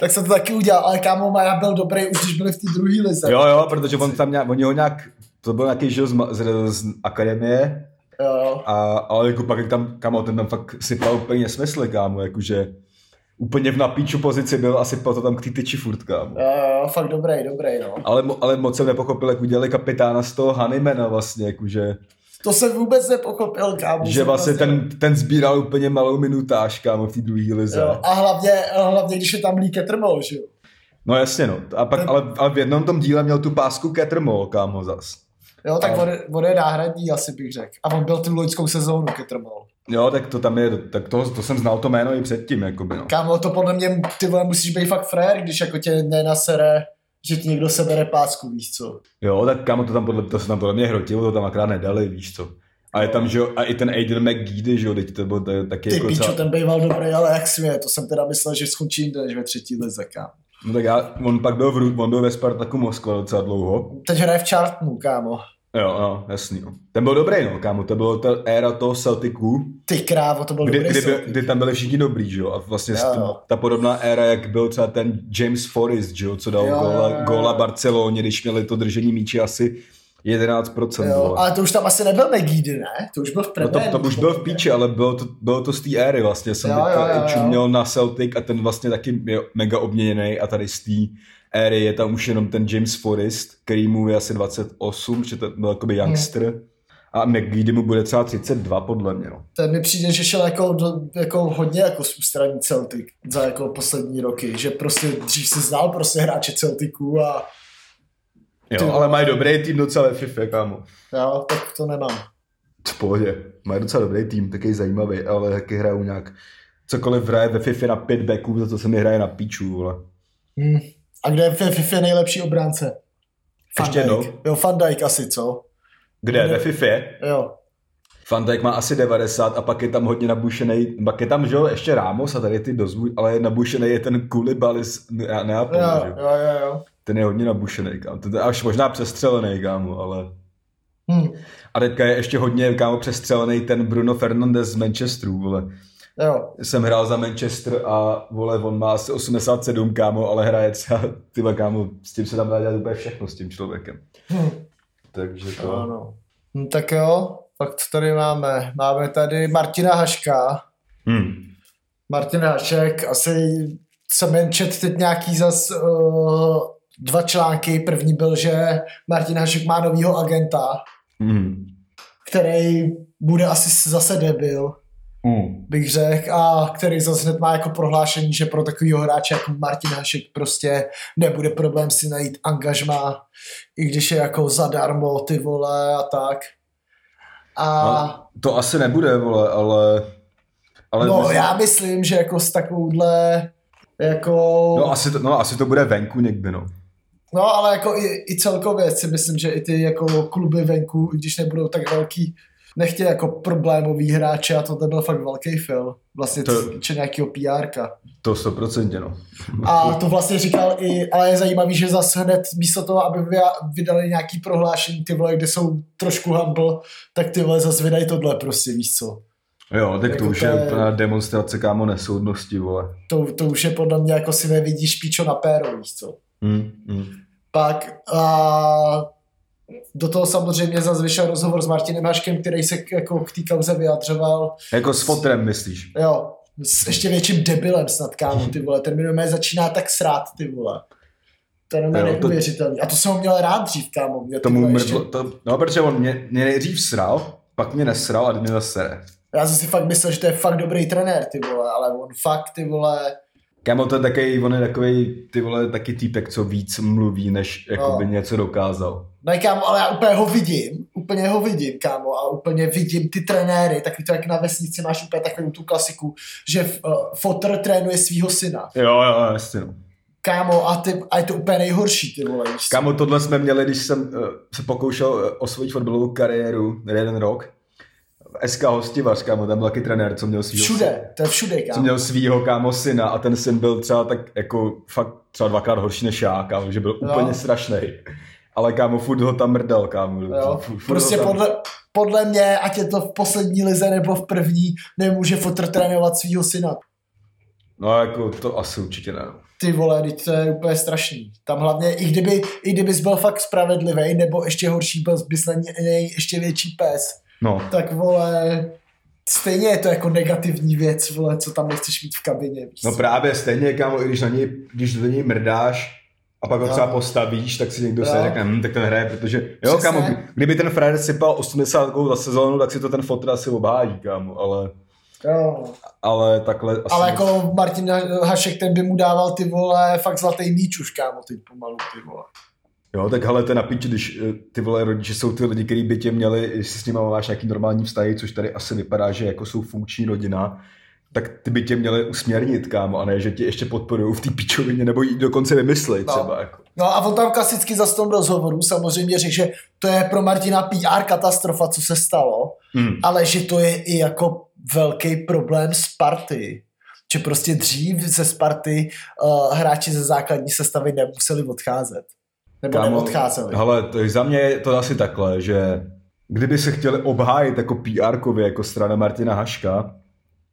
tak jsem to taky udělal, ale kámo, Maja byl dobrý už, když byli v té druhé lize. Jo, jo, protože on tam nějak, oni ho nějak, to byl nějaký, jo, z, z, z akademie, jo. A, ale jako pak jak tam, kamo, ten tam fakt sypal úplně nesmysly, kámo, jakože úplně v napíču pozici byl a sypal to tam k té tyči furt, kámo. Jo, jo, fakt dobrý, dobrý, no. Ale, ale moc jsem nepochopil, jak udělali kapitána z toho Honeymana vlastně, jakože, To jsem vůbec nepochopil, kámo. že vlastně ten, ten sbíral úplně malou minutáž, kámo, v té druhé lize. Jo, a hlavně, hlavně, když je tam Lee Kettermol, že jo. No jasně, no. A pak, Ten- ale, ale v jednom tom díle měl tu pásku Catermall, kámo, zas. Jo, tak A- on, on je náhradní, asi bych řekl. A on byl tu loňskou sezónu Kettermol. Jo, tak to tam je, tak to, to jsem znal to jméno i předtím, jakoby, no. Kámo, to podle mě, ty vole, musíš být fakt frér, když jako tě nenasere, že ti někdo sebere pásku, víš co. Jo, tak kámo, to tam podle, to se tam podle mě hrotilo, to tam akrát nedali, víš co. A je tam, že jo, a i ten Aiden McGeady, že jo, teď to byl to je taky Ty jako pičo, celá... ten býval dobrý, ale jak smě, to jsem teda myslel, že skončí jinde, než ve třetí lize, kámo. No tak já, on pak byl v, on byl ve Spartaku Moskva docela dlouho. Teď hraje v Chartonu, kámo. Jo, no, jasný, no. Ten byl dobrý, no, kámo, to bylo ta éra toho Celticu, Ty krávo, to byl kdy, dobrý kdy, Celtic. kdy, tam byli všichni dobrý, že jo, a vlastně Jo, ta, jo. ta podobná éra, jak byl třeba ten James Forrest, že jo, co dal Jo, jo, góla, jo. góla Barceloně, když měli to držení míče asi 11%. Jo, ale to už tam asi nebyl McGeady, ne? To už byl v No Premier. to, to už byl v píči, ale bylo to, bylo to z té éry vlastně. Jsem Jo, teďka jo, jo, jo. čuměl na Celtic a ten vlastně taky je mega obměněný a tady z té éry je tam už jenom ten James Forrest, který mu je asi 28, že to byl jakoby youngster. A McGeady mu bude třeba 32 podle mě, no. Ten mi přijde, že šel jako, do, jako hodně jako z ústraní Celtic za jako poslední roky, že prostě dřív si znal prostě hráče Celticu a Jo, Ty ale mají dobrý tým docela ve FIFA, kámo. jo, tak to nemám. V pohodě. Mají docela dobrý tým, taky zajímavý, ale taky hrajou nějak cokoliv hraje ve FIFA na pět backů, za to se mi hraje na píču, vole. Hmm. A kde je ve FIFA nejlepší obránce? Ještě jednou. Jo, Van Dijk asi, co? Kde? Kde? Ve FIFA? Jo. Van Dijk má asi 90 a pak je tam hodně nabušený, pak je tam, že jo, ještě Ramos a tady ty dozvůj, ale nabušený je ten Koulibaly z Ne- Neapolu, Jo, že jo. jo, jo. Ten je hodně nabušený, kámo. Ten je až možná přestřelený, kámo, ale... Hm. A teďka je ještě hodně, kámo, přestřelený ten Bruno Fernandes z Manchesteru, vole. Jo. Jsem hrál za Manchester a, vole, on má asi 87, kámo, ale hraje třeba, tyhle, kámo, s tím se tam dá dělat úplně všechno s tím člověkem. Hm. Takže to... Ano. Hm, tak jo, pak co tady máme? Máme tady Martina Haška. Hmm. Martin Hašek, asi jsem jen čet teď nějaký zas uh, dva články. První byl, že Martin Hašek má novýho agenta, Hmm. který bude asi zase debil, Hmm. bych řekl, a který zase hned má jako prohlášení, že pro takovýho hráče jako Martin Hašek prostě nebude problém si najít angažma, i když je jako zadarmo ty vole a tak. A No, to asi nebude, vole, ale... ale no, myslím- já myslím, že jako s takovouhle jako... No asi, to, no asi to bude venku někdy, no. No, ale jako i, i celkově si myslím, že i ty jako kluby venku, i když nebudou tak velký, nechtějí jako problémový hráče a to byl fakt velký film. Vlastně To- to... týče nějakého PRka. To 100% no. A to vlastně říkal i, ale je zajímavý, že zase hned místo toho, aby vy- vydali nějaký prohlášení, ty vole, kde jsou trošku humble, tak ty vole zase vydají tohle prostě, víš co. Jo, tak to Jako už to je je- úplná demonstrace, kámo, nesoudnosti, vole. To, to už je podle mě jako si nevidíš píčo na péro, víš co. Hmm, hmm. Pak a do toho samozřejmě zase vyšel rozhovor s Martinem Haškem, který se k, jako k té kauze vyjadřoval. Jako s fotrem, myslíš? Jo, s ještě větším debilem snad, kámo, ty vole. Ten mi začíná tak srát, ty vole. To je neuvěřitelný. A to jsem ho měl rád dřív, kámo. Mě, Tomu mrdlo, to, no, protože on mě, mě nejdřív sral, pak mě nesral a mě zase sere. Já jsem si fakt myslel, že to je fakt dobrý trenér, ty vole, ale on fakt, ty vole, Kámo, to je takový, on je takový, ty vole, taky týpek, co víc mluví, než jakoby No. něco dokázal. No kámo, ale já úplně ho vidím, úplně ho vidím, kámo, a úplně vidím ty trenéry, taky to jak na vesnici máš úplně takovou tu klasiku, že uh, fotr trénuje svého syna. Jo, jo, jasně, no. Kámo, a, ty, a je to úplně nejhorší, ty vole. Kámo, tohle jsme měli, když jsem uh, se pokoušel uh, osvojit fotbalovou kariéru jeden rok. SK Hostivař, kámo, tam byl taky trenér, co měl svýho Všude, to je všude, co kámo. měl svýho kámo syna a ten syn byl třeba tak jako fakt třeba dvakrát horší než já, kámo, že byl Jo. úplně strašný. Ale kámo, furt ho tam mrdal, kámo. Jo? Furt, furt Prostě tam... podle, podle mě, ať je to v poslední lize nebo v první, nemůže fotr trénovat svého syna. No jako to asi určitě ne. Ty vole, teď to je úplně strašný. Tam hlavně, i kdyby, i kdybys byl fakt spravedlivý, nebo ještě horší, byl bys na něj ještě větší pes, No, tak vole, stejně je to jako negativní věc, vole, co tam nechceš mít v kabině. víš no co? právě stejně, kámo, i když na něj, když do něj mrdáš a pak ho Jo. třeba postavíš, tak si někdo se řekne, hm, tak ten hraje, protože, jo, Přesně. kámo, kdyby ten frajer sypal 80 gólů za sezónu, tak si to ten fotr asi obhájí, kámo, ale, Jo. ale takhle asi... Ale jako Martin Hašek, ten by mu dával ty vole, fakt zlatý míč už, kámo, teď pomalu, ty vole. Jo, tak hele, to je na piči, když eh, ty vole rodiče jsou ty lidi, kteří by tě měli, jestli s nimi máš nějaký normální vztahy, což tady asi vypadá, že jako jsou funkční rodina, tak ty by tě měli usměrnit, kámo, a ne, že tě ještě podporují v té pičovině, nebo ji dokonce vymyslet No. třeba. Jako. No a on tam klasicky za tom rozhovoru samozřejmě řekl, že to je pro Martina PR katastrofa, co se stalo, Hmm. ale že to je i jako velký problém Sparty. Že prostě dřív ze Sparty uh, hráči ze základní sestavy nemuseli odcházet. Nebo Kámo, neodcházeli. Hele, to, za mě je to asi takhle, že kdyby se chtěli obhájit jako PR-kově, jako strana Martina Haška,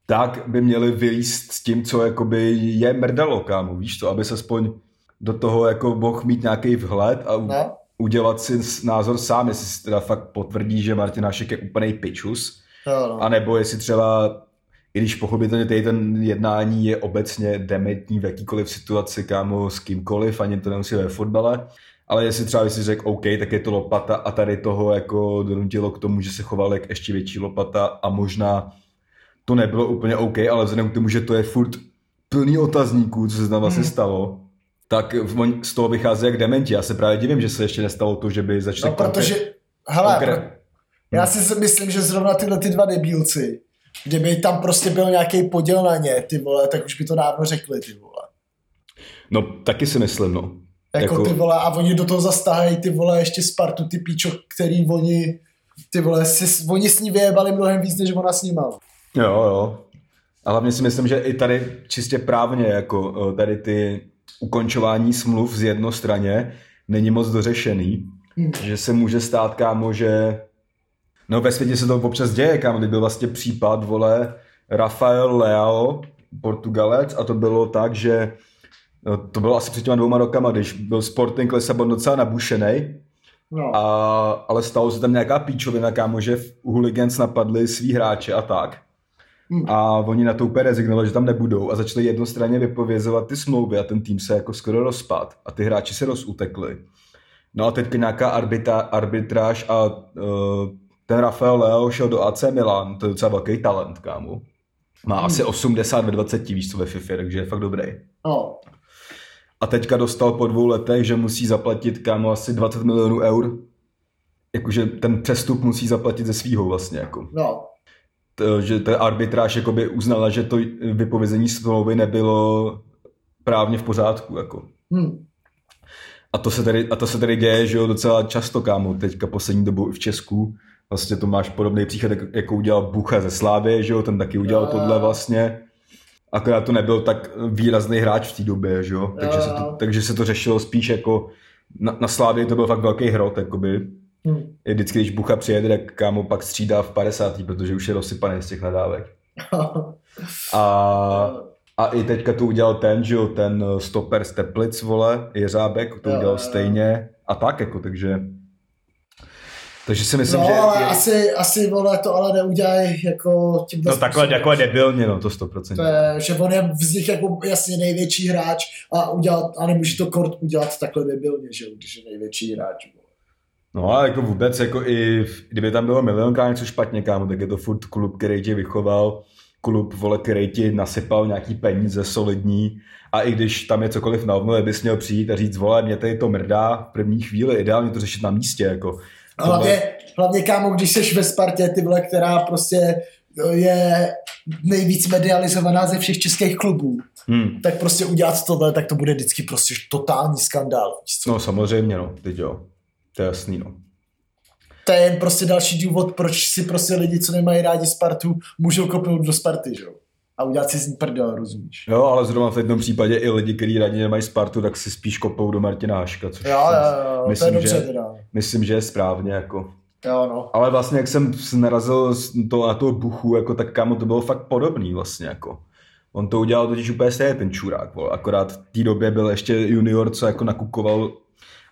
tak by měli vylíst s tím, co jakoby je mrdalo, kámo, víš to, aby se aspoň do toho jako mohl mít nějaký vhled a u- No? udělat si názor sám, jestli si teda fakt potvrdí, že Martin Hašek je úplný pičus, no. a nebo jestli třeba, i když pochopitelně tady ten jednání je obecně dementní v jakýkoliv situaci, kámo, s kýmkoliv, ani to nemusí ve fotbale, ale jestli třeba si řekl, OK, tak je to lopata a tady toho jako donutilo k tomu, že se choval jak ještě větší lopata a možná to nebylo úplně OK, ale vzhledem k tomu, že to je furt plný otazníků, co se tam vlastně Hmm. stalo, tak z toho vychází jak dementi. Já se právě divím, že se ještě nestalo to, že by začali No, protože, hele, konkrét- pro, já si myslím, že zrovna tyhle ty dva debílci Kdyby tam prostě byl nějaký podíl na ně, ty vole, tak už by to dávno řekli, ty vole. No, taky si myslím, no. Jako, jako... ty vole, a oni do toho zastáhají ty vole ještě Spartu, ty píčo, který oni, ty vole, si, oni s ní vyjebali mnohem víc, než ona s ním. Jo, jo. A hlavně si myslím, že i tady čistě právně, jako eh, tady ty ukončování smluv z jednostraně není moc dořešený. Hmm. Že se může stát, kámo, že no ve světě se to občas děje, kámo, kdy byl vlastně případ, vole, Rafael Leao, Portugalec, a to bylo tak, že no, to bylo asi před těma dvouma rokama, když byl Sporting Lisabon docela nabušený, no. a, ale stalo se tam nějaká píčovina, kámo, že v Hooligans napadli svý hráče a tak. Hmm. A oni na to úplně rezignovali, že tam nebudou a začali jednostranně vypovězovat ty smlouvy a ten tým se jako skoro rozpad a ty hráči se rozutekli. No a teď nějaká arbitra, arbitráž a uh, ten Rafael Leo šel do AC Milan, to je docela velký talent, kámo. Má hmm. asi 80 ve 20, víš co, ve FIFA, takže je fakt dobrý. Oh. A teďka dostal po dvou letech, že musí zaplatit, kámo, asi 20 milionů eur. Jakože ten přestup musí zaplatit ze svýho vlastně, jako. No to, že ta arbitráž jakoby uznala, že to vypovězení smlouvy nebylo právně v pořádku. Jako. Hmm. A, to se tady, a to se tady děje, že jo, docela často, kámo, teďka poslední dobou v Česku. Vlastně to máš podobný příklad, jako udělal Bucha ze Slávy, že jo, ten taky udělal tohle vlastně. Akorát to nebyl tak výrazný hráč v té době, že jo, takže se, to, takže se to řešilo spíš jako na, na Slávě to byl fakt velký hrot, jakoby, Hmm. Vždycky, když Bucha přijede, tak kámo pak střídá v 50. protože už je rozsypaný z těch nadávek. a, a i teďka to udělal ten, že jo, ten stoper z Teplic, vole, Jeřábek, to udělal stejně a tak, jako, takže takže si myslím, no, že... ale je... asi, asi, vole, to ale neudělají jako tím No takhle, jako debilně, no, to 100%. To je, že on je nich jako jasně největší hráč a, udělat, a nemůže to kort udělat takhle debilně, že když je největší hráč. Bo. No a jako vůbec, jako i kdyby tam bylo milionkrát něco špatně, kámo, tak je to furt klub, který tě vychoval, klub, vole, který ti nasypal nějaký peníze solidní a i když tam je cokoliv na obnově, bys měl přijít a říct, vole, mě tady to mrdá v první chvíli, ideálně to řešit na místě, jako. Hlavně, hlavně kámo, když jsi ve Spartě, ty vole, která prostě je nejvíc medializovaná ze všech českých klubů, hmm. tak prostě udělat tohle, tak to bude vždycky prostě totální skandál. No samozřejmě, no, teď jo. To je jasný, no. To je jen prostě další důvod, proč si prostě lidi, co nemají rádi Spartu, můžou kopnout do Sparty, že jo? A udělat si z ní prdel, rozumíš? Jo, ale zrovna v jednom případě i lidi, kteří rádi nemají Spartu, tak si spíš kopou do Martina Haška, což jo, jo, jo, myslím, to je dobře že, teda. myslím, že je správně, jako. Jo, no. Ale vlastně, jak jsem narazil to, na toho buchu, jako, tak kámo, to bylo fakt podobný vlastně, jako. On to udělal totiž úplně stejně, ten čurák, vole. akorát v té době byl ještě junior, co jako nakukoval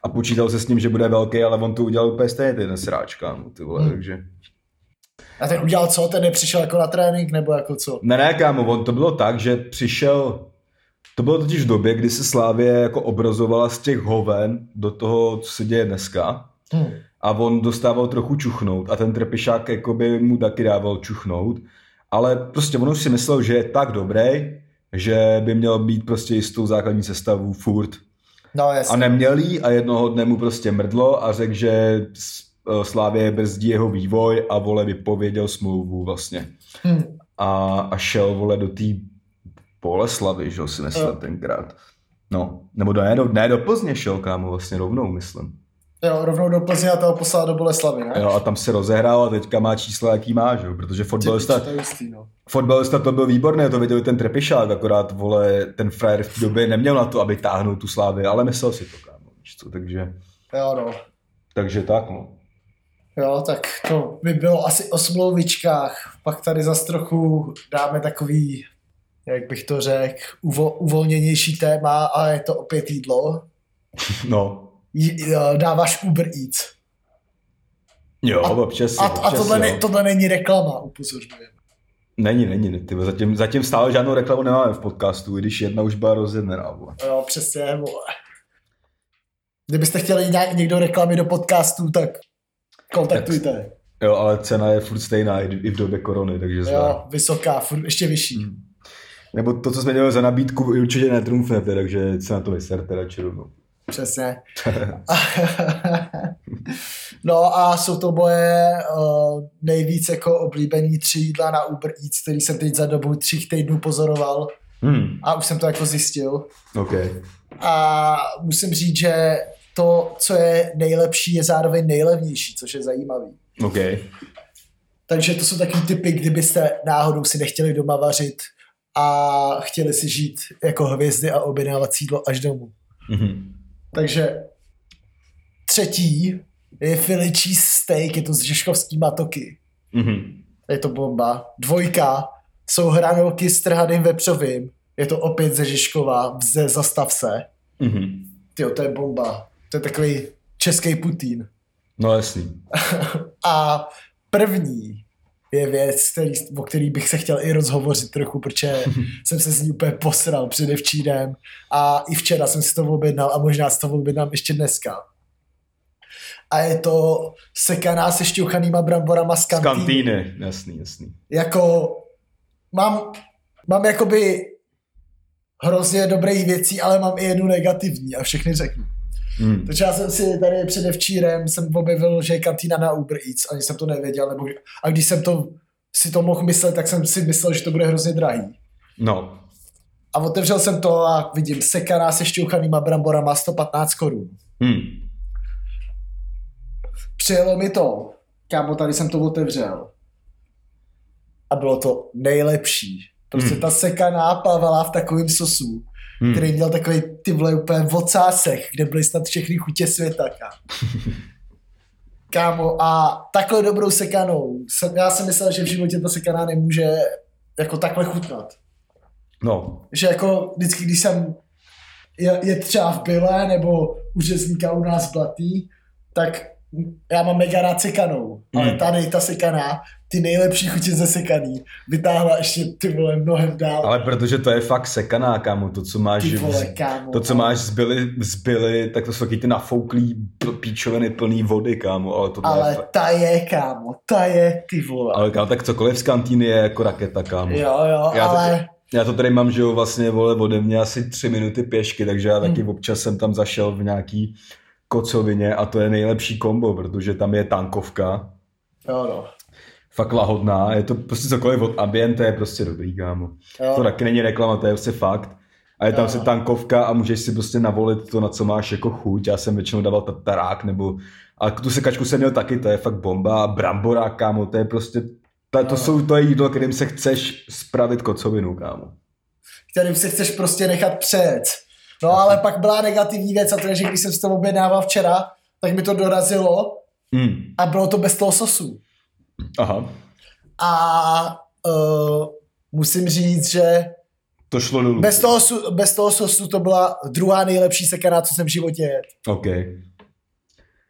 a počítal se s ním, že bude velký, ale on to udělal úplně stejně, ten sráč, kámo, ty vole, hmm. takže... A ten udělal co? Ten nepřišel jako na trénink, nebo jako co? Ne, ne, kámo, on to bylo tak, že přišel, to bylo totiž v době, kdy se Slávě jako obrazovala z těch hoven do toho, co se děje dneska. Hmm. A on dostával trochu čuchnout a ten trpišák jako by mu taky dával čuchnout. Ale prostě on už si myslel, že je tak dobrý, že by měl být prostě jistou základní sestavu furt No, A neměl jí a jednoho dne mu prostě mrdlo a řekl, že Slávě brzdí jeho vývoj a vole vypověděl smlouvu vlastně. Hmm. A, a šel vole do té Boleslavy, že si myslím no. tenkrát. No, nebo do, ne, do, ne do Plzně šel, kámo, vlastně rovnou, myslím. Jo, rovnou do Plzně a toho poslal do Boleslavy, ne? Jo, a tam se rozehrál a teďka má čísla, jaký má, že? protože fotbalista, to, no. fotbalista to byl výborný, to viděl ten Trepišák, akorát, vole, ten frajer v té době neměl na to, aby táhnul tu slávy, ale myslel si to, kámo, víš co, takže... Jo, no. Takže tak, no. Jo, tak to by bylo asi o smlouvičkách. Pak tady zase trochu dáme takový, jak bych to řekl, uvo, uvolněnější téma, ale je to opět jídlo. No dáváš Uber Eats. Jo, a, občas. A, občas, a tohle, ne, tohle není reklama, upozorňuji. Není, není, ty, zatím, zatím stále žádnou reklamu nemáme v podcastu, i když jedna už byla rozjednená. Jo, přesně, vole. Kdybyste chtěli nějak, někdo reklamy do podcastu, tak kontaktujte. Tak, jo, ale cena je furt stejná i v době korony, takže zná. Jo, vysoká, furt ještě vyšší. Hmm. Nebo to, co jsme měli za nabídku, určitě netrumfnete, takže se na to vyserte radši rovnou. Přesně. No a jsou to moje uh, nejvíc jako oblíbený tři jídla na Uber Eats, který jsem teď za dobu tří týdnů pozoroval Hmm, a už jsem to jako zjistil. OK. A musím říct, že to, co je nejlepší, je zároveň nejlevnější, což je zajímavý. OK. Takže to jsou takový typy, kdybyste náhodou si nechtěli doma vařit a chtěli si žít jako hvězdy a objednávat sídlo až domů. Mhm. Takže třetí je Philly cheese steak, je to z Žižkovský toky. Mhm. Je to bomba. Dvojka jsou hranolky s trhaným vepřovým. Je to opět ze Žižkova, ze Zastav se. Mhm. Tyjo, to je bomba. To je takový český Putin. No jasný. A první je věc, který, o který bych se chtěl i rozhovořit trochu, protože jsem se s ní úplně posral předevčírem a i včera jsem si to objednal a možná si to objednám ještě dneska. A je to sekaná se šťouchanýma bramborama z Z kantýny. kantýny. Jasný, jasný. Jako mám, mám jakoby hrozně dobrých věcí, ale mám i jednu negativní a všechny řeknu. Hmm. Takže já jsem si tady předevčírem jsem objevil, že je kantýna na Uber Eats, ani jsem to nevěděl, nebo, a když jsem to si to mohl myslet, tak jsem si myslel, že to bude hrozně drahý. No. A otevřel jsem to a vidím sekaná se šťouchanýma bramborama 115 korun. Hmm. Přijelo mi to, kámo, tady jsem to otevřel. A bylo to nejlepší. Prostě Hmm. ta sekaná plavala v takovém sosu, Hmm. který měl takový ty vole úplně vocásek, kde byly snad všechny chutě světa, kámo. Kámo, a takhle dobrou sekanou. Jsem, já jsem myslel, že v životě ta sekaná nemůže jako takhle chutnat. No. Že jako vždycky, když jsem je, je třeba v Byle nebo u řezníka u nás Blatý, tak já mám mega rád sekanou, ale Hmm. tady ta sekaná, ty nejlepší chutě ze sekaný, vytáhla ještě ty vole mnohem dál. Ale protože to je fakt sekaná, kámo, to, co máš, ty vole, kámo. to, co máš zbyly, zbyly, tak to jsou taky ty nafouklý píčoviny plný vody, kámo, ale to je Ale fakt... ta je, kámo, ta je, ty vole. Ale kámo, tak cokoliv z kantýny je jako raketa, kámo. Jo, jo, Já ale... taky- Já to tady mám, že jo, vlastně, vole, ode mě asi tři minuty pěšky, takže já taky Hmm. občas jsem tam zašel v nějaký kocovině a to je nejlepší kombo, protože tam je tankovka, Jo, no. fakt lahodná, je to prostě cokoliv od ambiente, je prostě dobrý, kámo. Jo. To taky není reklama, to je prostě fakt. A je tam Jo. si tankovka a můžeš si prostě navolit to, na co máš jako chuť. Já jsem většinou dával tatarák nebo... A tu sekačku jsem měl taky, to je fakt bomba. A brambora, kámo, to je prostě... To, to, Jo. jsou, to je jídlo, kterým se chceš spravit kocovinu, kámo. kterým se chceš prostě nechat přejet. No ale pak byla negativní věc a to je, že když jsem si to objednával včera, tak mi to dorazilo Mm. a bylo to bez toho sosu. Aha. A uh, musím říct, že To šlo dolů. bez toho, bez toho sosu to byla druhá nejlepší sekaná, co jsem v životě jedl. OK.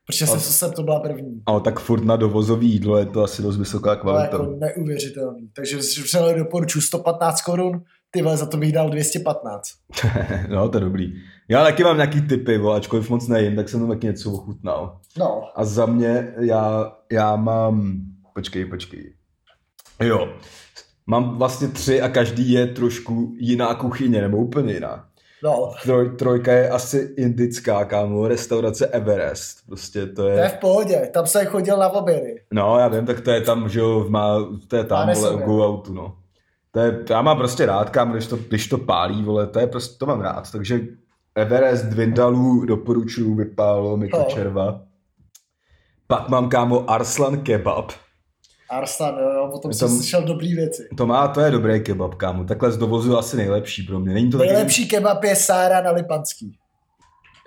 Protože se sosem to byla první. Ale tak furt na dovozový jídlo je to asi dost vysoká Ale kvalita. jako neuvěřitelný. Takže vřele doporučuji 115 korun, ty vole, za to bych dal 215. no, to je dobrý. Já taky mám nějaký typy, vole, ačkoliv moc nejím, tak jsem tam taky něco ochutnal. No, A za mě, já, já mám, počkej, počkej. Jo, mám vlastně tři a každý je trošku jiná kuchyně, nebo úplně jiná. no, Troj, trojka je asi indická, kámo, restaurace Everest. Prostě to to je je, v pohodě, tam jsem chodil na obědy. no já vím, tak to je tam, že jo, má, to je tam, vole, Go Outu, no. To je, já mám prostě rád, kámo, když to, když to pálí, vole, to je prostě, to mám rád, takže Everest Vindalů doporučuju, vypálo mi to červa. Pak mám, kámo, Arslan Kebab. Arslan, jo, jo, potom Je jsem slyšel dobrý věci. To má, to je dobrý kebab, kámo. Takhle z dovozu asi nejlepší pro mě. Není to taky... Nejlepší kebab je Sára na Lipanský.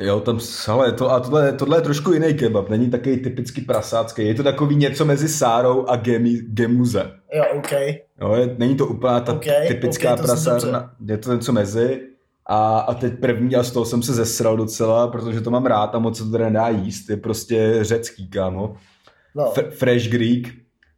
Jo, tam, hele, to, a tohle, tohle je trošku jiný kebab. Není takový typicky prasácký. Je to takový něco mezi Sárou a gemi, gemuze. Jo, OK. Jo, je, není to úplně ta Ok, typická ok, to zní prasárna. Je to něco mezi. A, a teď první, a z toho jsem se zesral docela, protože to mám rád a moc se to tady nedá jíst, je prostě řecký, kámo. No, F- Fresh Greek.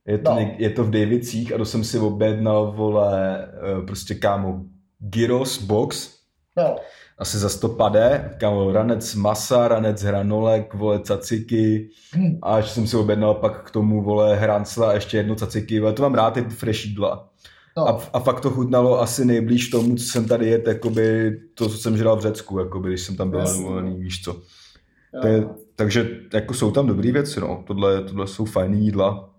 Je to, No. no. je to v Davicích a to jsem si objednal, vole, eh, prostě kámo, gyros box, no, asi za 100 pade, kámo, ranec masa, ranec hranolek, vole, caciky a ještě jsem si objednal pak k tomu, vole, hrancla a ještě jedno caciky, ale to mám rád, ty fresh jídla. no. A, a fakt to chutnalo asi nejblíž tomu, co jsem tady jet, jakoby to, co jsem žral v Řecku, jakoby, když jsem tam byl Jasně. nadovolený, víš co. To je, takže jako jsou tam dobrý věci, no. Tohle, tohle jsou fajný jídla.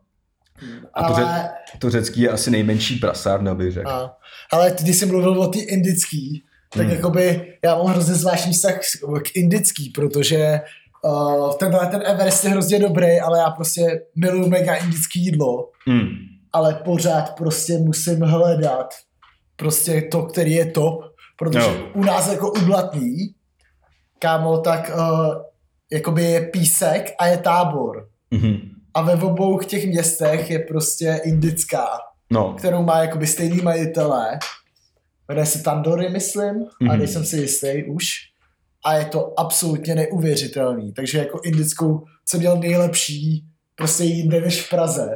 A to, Ale, ře, to řecký je asi nejmenší prasárna, bych řekl. ale když jsem mluvil o ty indický, tak Hmm. jakoby já mám hrozně zvláštní vztah k indický, protože uh, tenhle ten Everest je hrozně dobrý, ale já prostě miluju mega indický jídlo, Hmm. ale pořád prostě musím hledat prostě to, který je top, protože Jo. u nás jako u Blatný, kámo, tak uh, jakoby je písek a je tábor. Mhm. A ve obou těch městech je prostě indická, No, kterou má jakoby stejný majitelé. Jmenuje se Tandory, myslím, mm-hmm. a Mhm. nejsem si jistý už. A je to absolutně neuvěřitelný. Takže jako indickou jsem měl nejlepší prostě jinde než v Praze.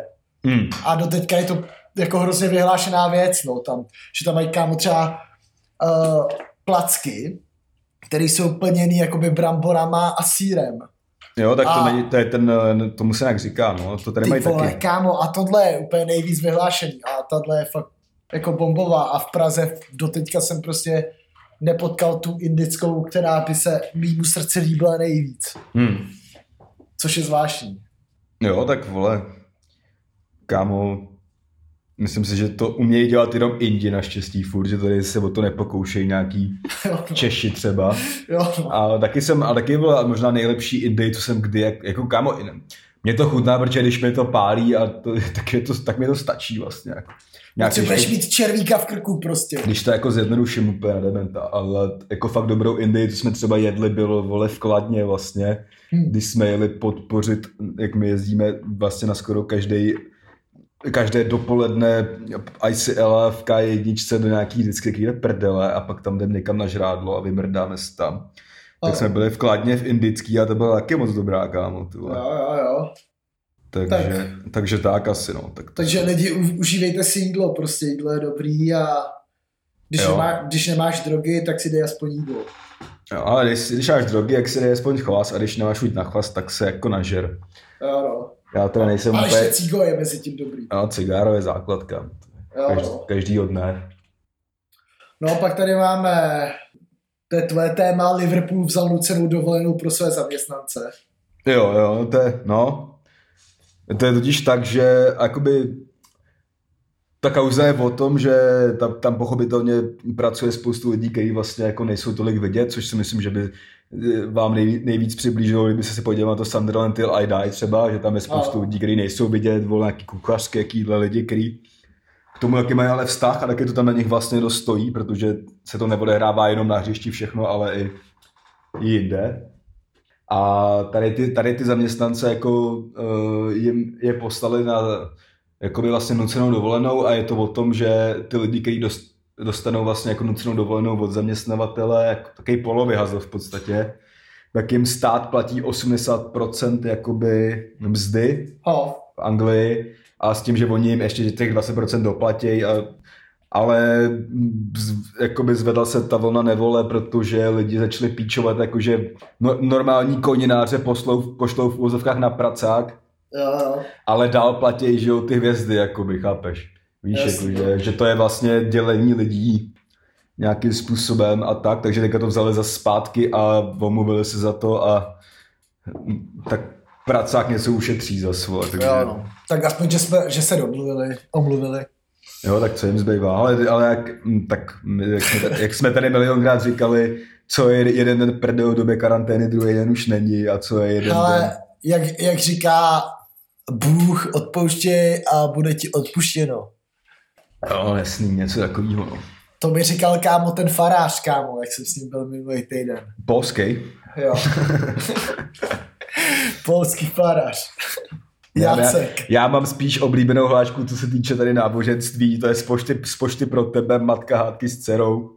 hmm. A do teďka je to jako hrozně vyhlášená věc, no, tam, že tam mají kámo třeba uh, placky, které jsou plněný jakoby bramborama a sírem. Jo, tak to, A- není, to je ten, eh, tomu se nějak říká, no. To tady mají vole, taky. kámo, a tohle je úplně nejvíc vyhlášený a tohle je fakt jako bombová a v Praze doteďka jsem prostě nepotkal tu indickou, která by se mýmu srdci líbila nejvíc, Hmm. což je zvláštní. Jo, tak vole, kámo, myslím si, že to umějí dělat jenom Indi naštěstí furt, že tady se o to nepokoušejí nějaký no. Češi třeba. Jo, no. A taky jsem, a taky byla možná nejlepší Indie, co jsem kdy, jak, jako kámo, mě to chutná, protože když mi to pálí, a to, tak, je to, tak mi to stačí vlastně. Nějak, když, to, mít červíka v krku prostě. když to jako zjednoduším úplně dementa, ale jako fakt dobrou Indii, co jsme třeba jedli, bylo vole v Kladně vlastně, Hmm. když jsme jeli podpořit, jak my jezdíme vlastně na skoro každý každé dopoledne ICL v K1 do nějaký vždycky takovýhle prdele a pak tam jdeme někam na žrádlo a vymrdáme se tam. Tak jsme byli v Kladně v Indický a to byla taky moc dobrá, kámo. Jo, jo, jo. Takže, takže tak asi, no. Tak to, Takže lidi, užívejte si jídlo, prostě jídlo je dobrý a když, Jo. nemá, když nemáš drogy, tak si dej aspoň jídlo. jo, ale když, když máš drogy, jak si dej aspoň chlas a když nemáš chuť na chlas, tak se jako nažer. Jo, no. Já teda nejsem A úplně... ještě cígo je mezi tím dobrý. No, cigáro je základka. Jo, Každý, no. každýho dne. No pak tady máme, to je tvoje téma, Liverpool vzal nucenou dovolenou pro své zaměstnance. Jo, jo, to je, no. To je totiž tak, že jakoby ta kauza je o tom, že tam, tam pochopitelně pracuje spoustu lidí, kteří vlastně jako nejsou tolik vidět, což si myslím, že by eh, vám nej, nejvíc přiblížilo, kdyby se podíval na to Sunderland Till I Die třeba, že tam je spoustu Ano. lidí, kteří nejsou vidět, vole nějaký kuchařské, jakýhle lidi, kteří k tomu jaký mají ale vztah a taky to tam na nich vlastně dost stojí, protože se to neodehrává jenom na hřišti všechno, ale i, i jinde. A tady ty, tady ty zaměstnance jako uh, jim je poslali na jakoby vlastně nucenou dovolenou a je to o tom, že ty lidi, kteří dost, dostanou vlastně jako nucenou dovolenou od zaměstnavatele, jako takový polovyhazov v podstatě, tak jim stát platí 80% jakoby mzdy Ho, v Anglii a s tím, že oni jim ještě těch 20% doplatí, a, ale z, jakoby zvedla se ta vlna nevole, protože lidi začali píčovat, jakože no, normální konináře poslou, pošlou v úvozovkách na pracák, jo, jo. ale dál platí, že jo, ty hvězdy, jakoby, chápeš? Víš, Jasně. jako, že, že to je vlastně dělení lidí nějakým způsobem a tak, takže teďka to vzali za zpátky a omluvili se za to a tak pracák něco ušetří za svou. Takže... jo no. Tak aspoň, že, jsme, že se domluvili, omluvili. Jo, tak co jim zbývá, ale, ale jak, hm, tak jak, jsme, jak jsme tady milionkrát říkali, co je jeden den prdel v době karantény, druhý den už není a co je jeden den. Ale jak, jak říká Bůh, odpouštěj a bude ti odpuštěno. Jo, jasný, něco takového. No. To mi říkal kámo ten farář, kámo, jak jsem s ním byl minulý týden. Polský. Jo. Polský farář. Já, já, Jacek. já mám spíš oblíbenou hlášku, co se týče tady náboženství, to je z pošty, z pošty pro tebe, matka hádky s dcerou.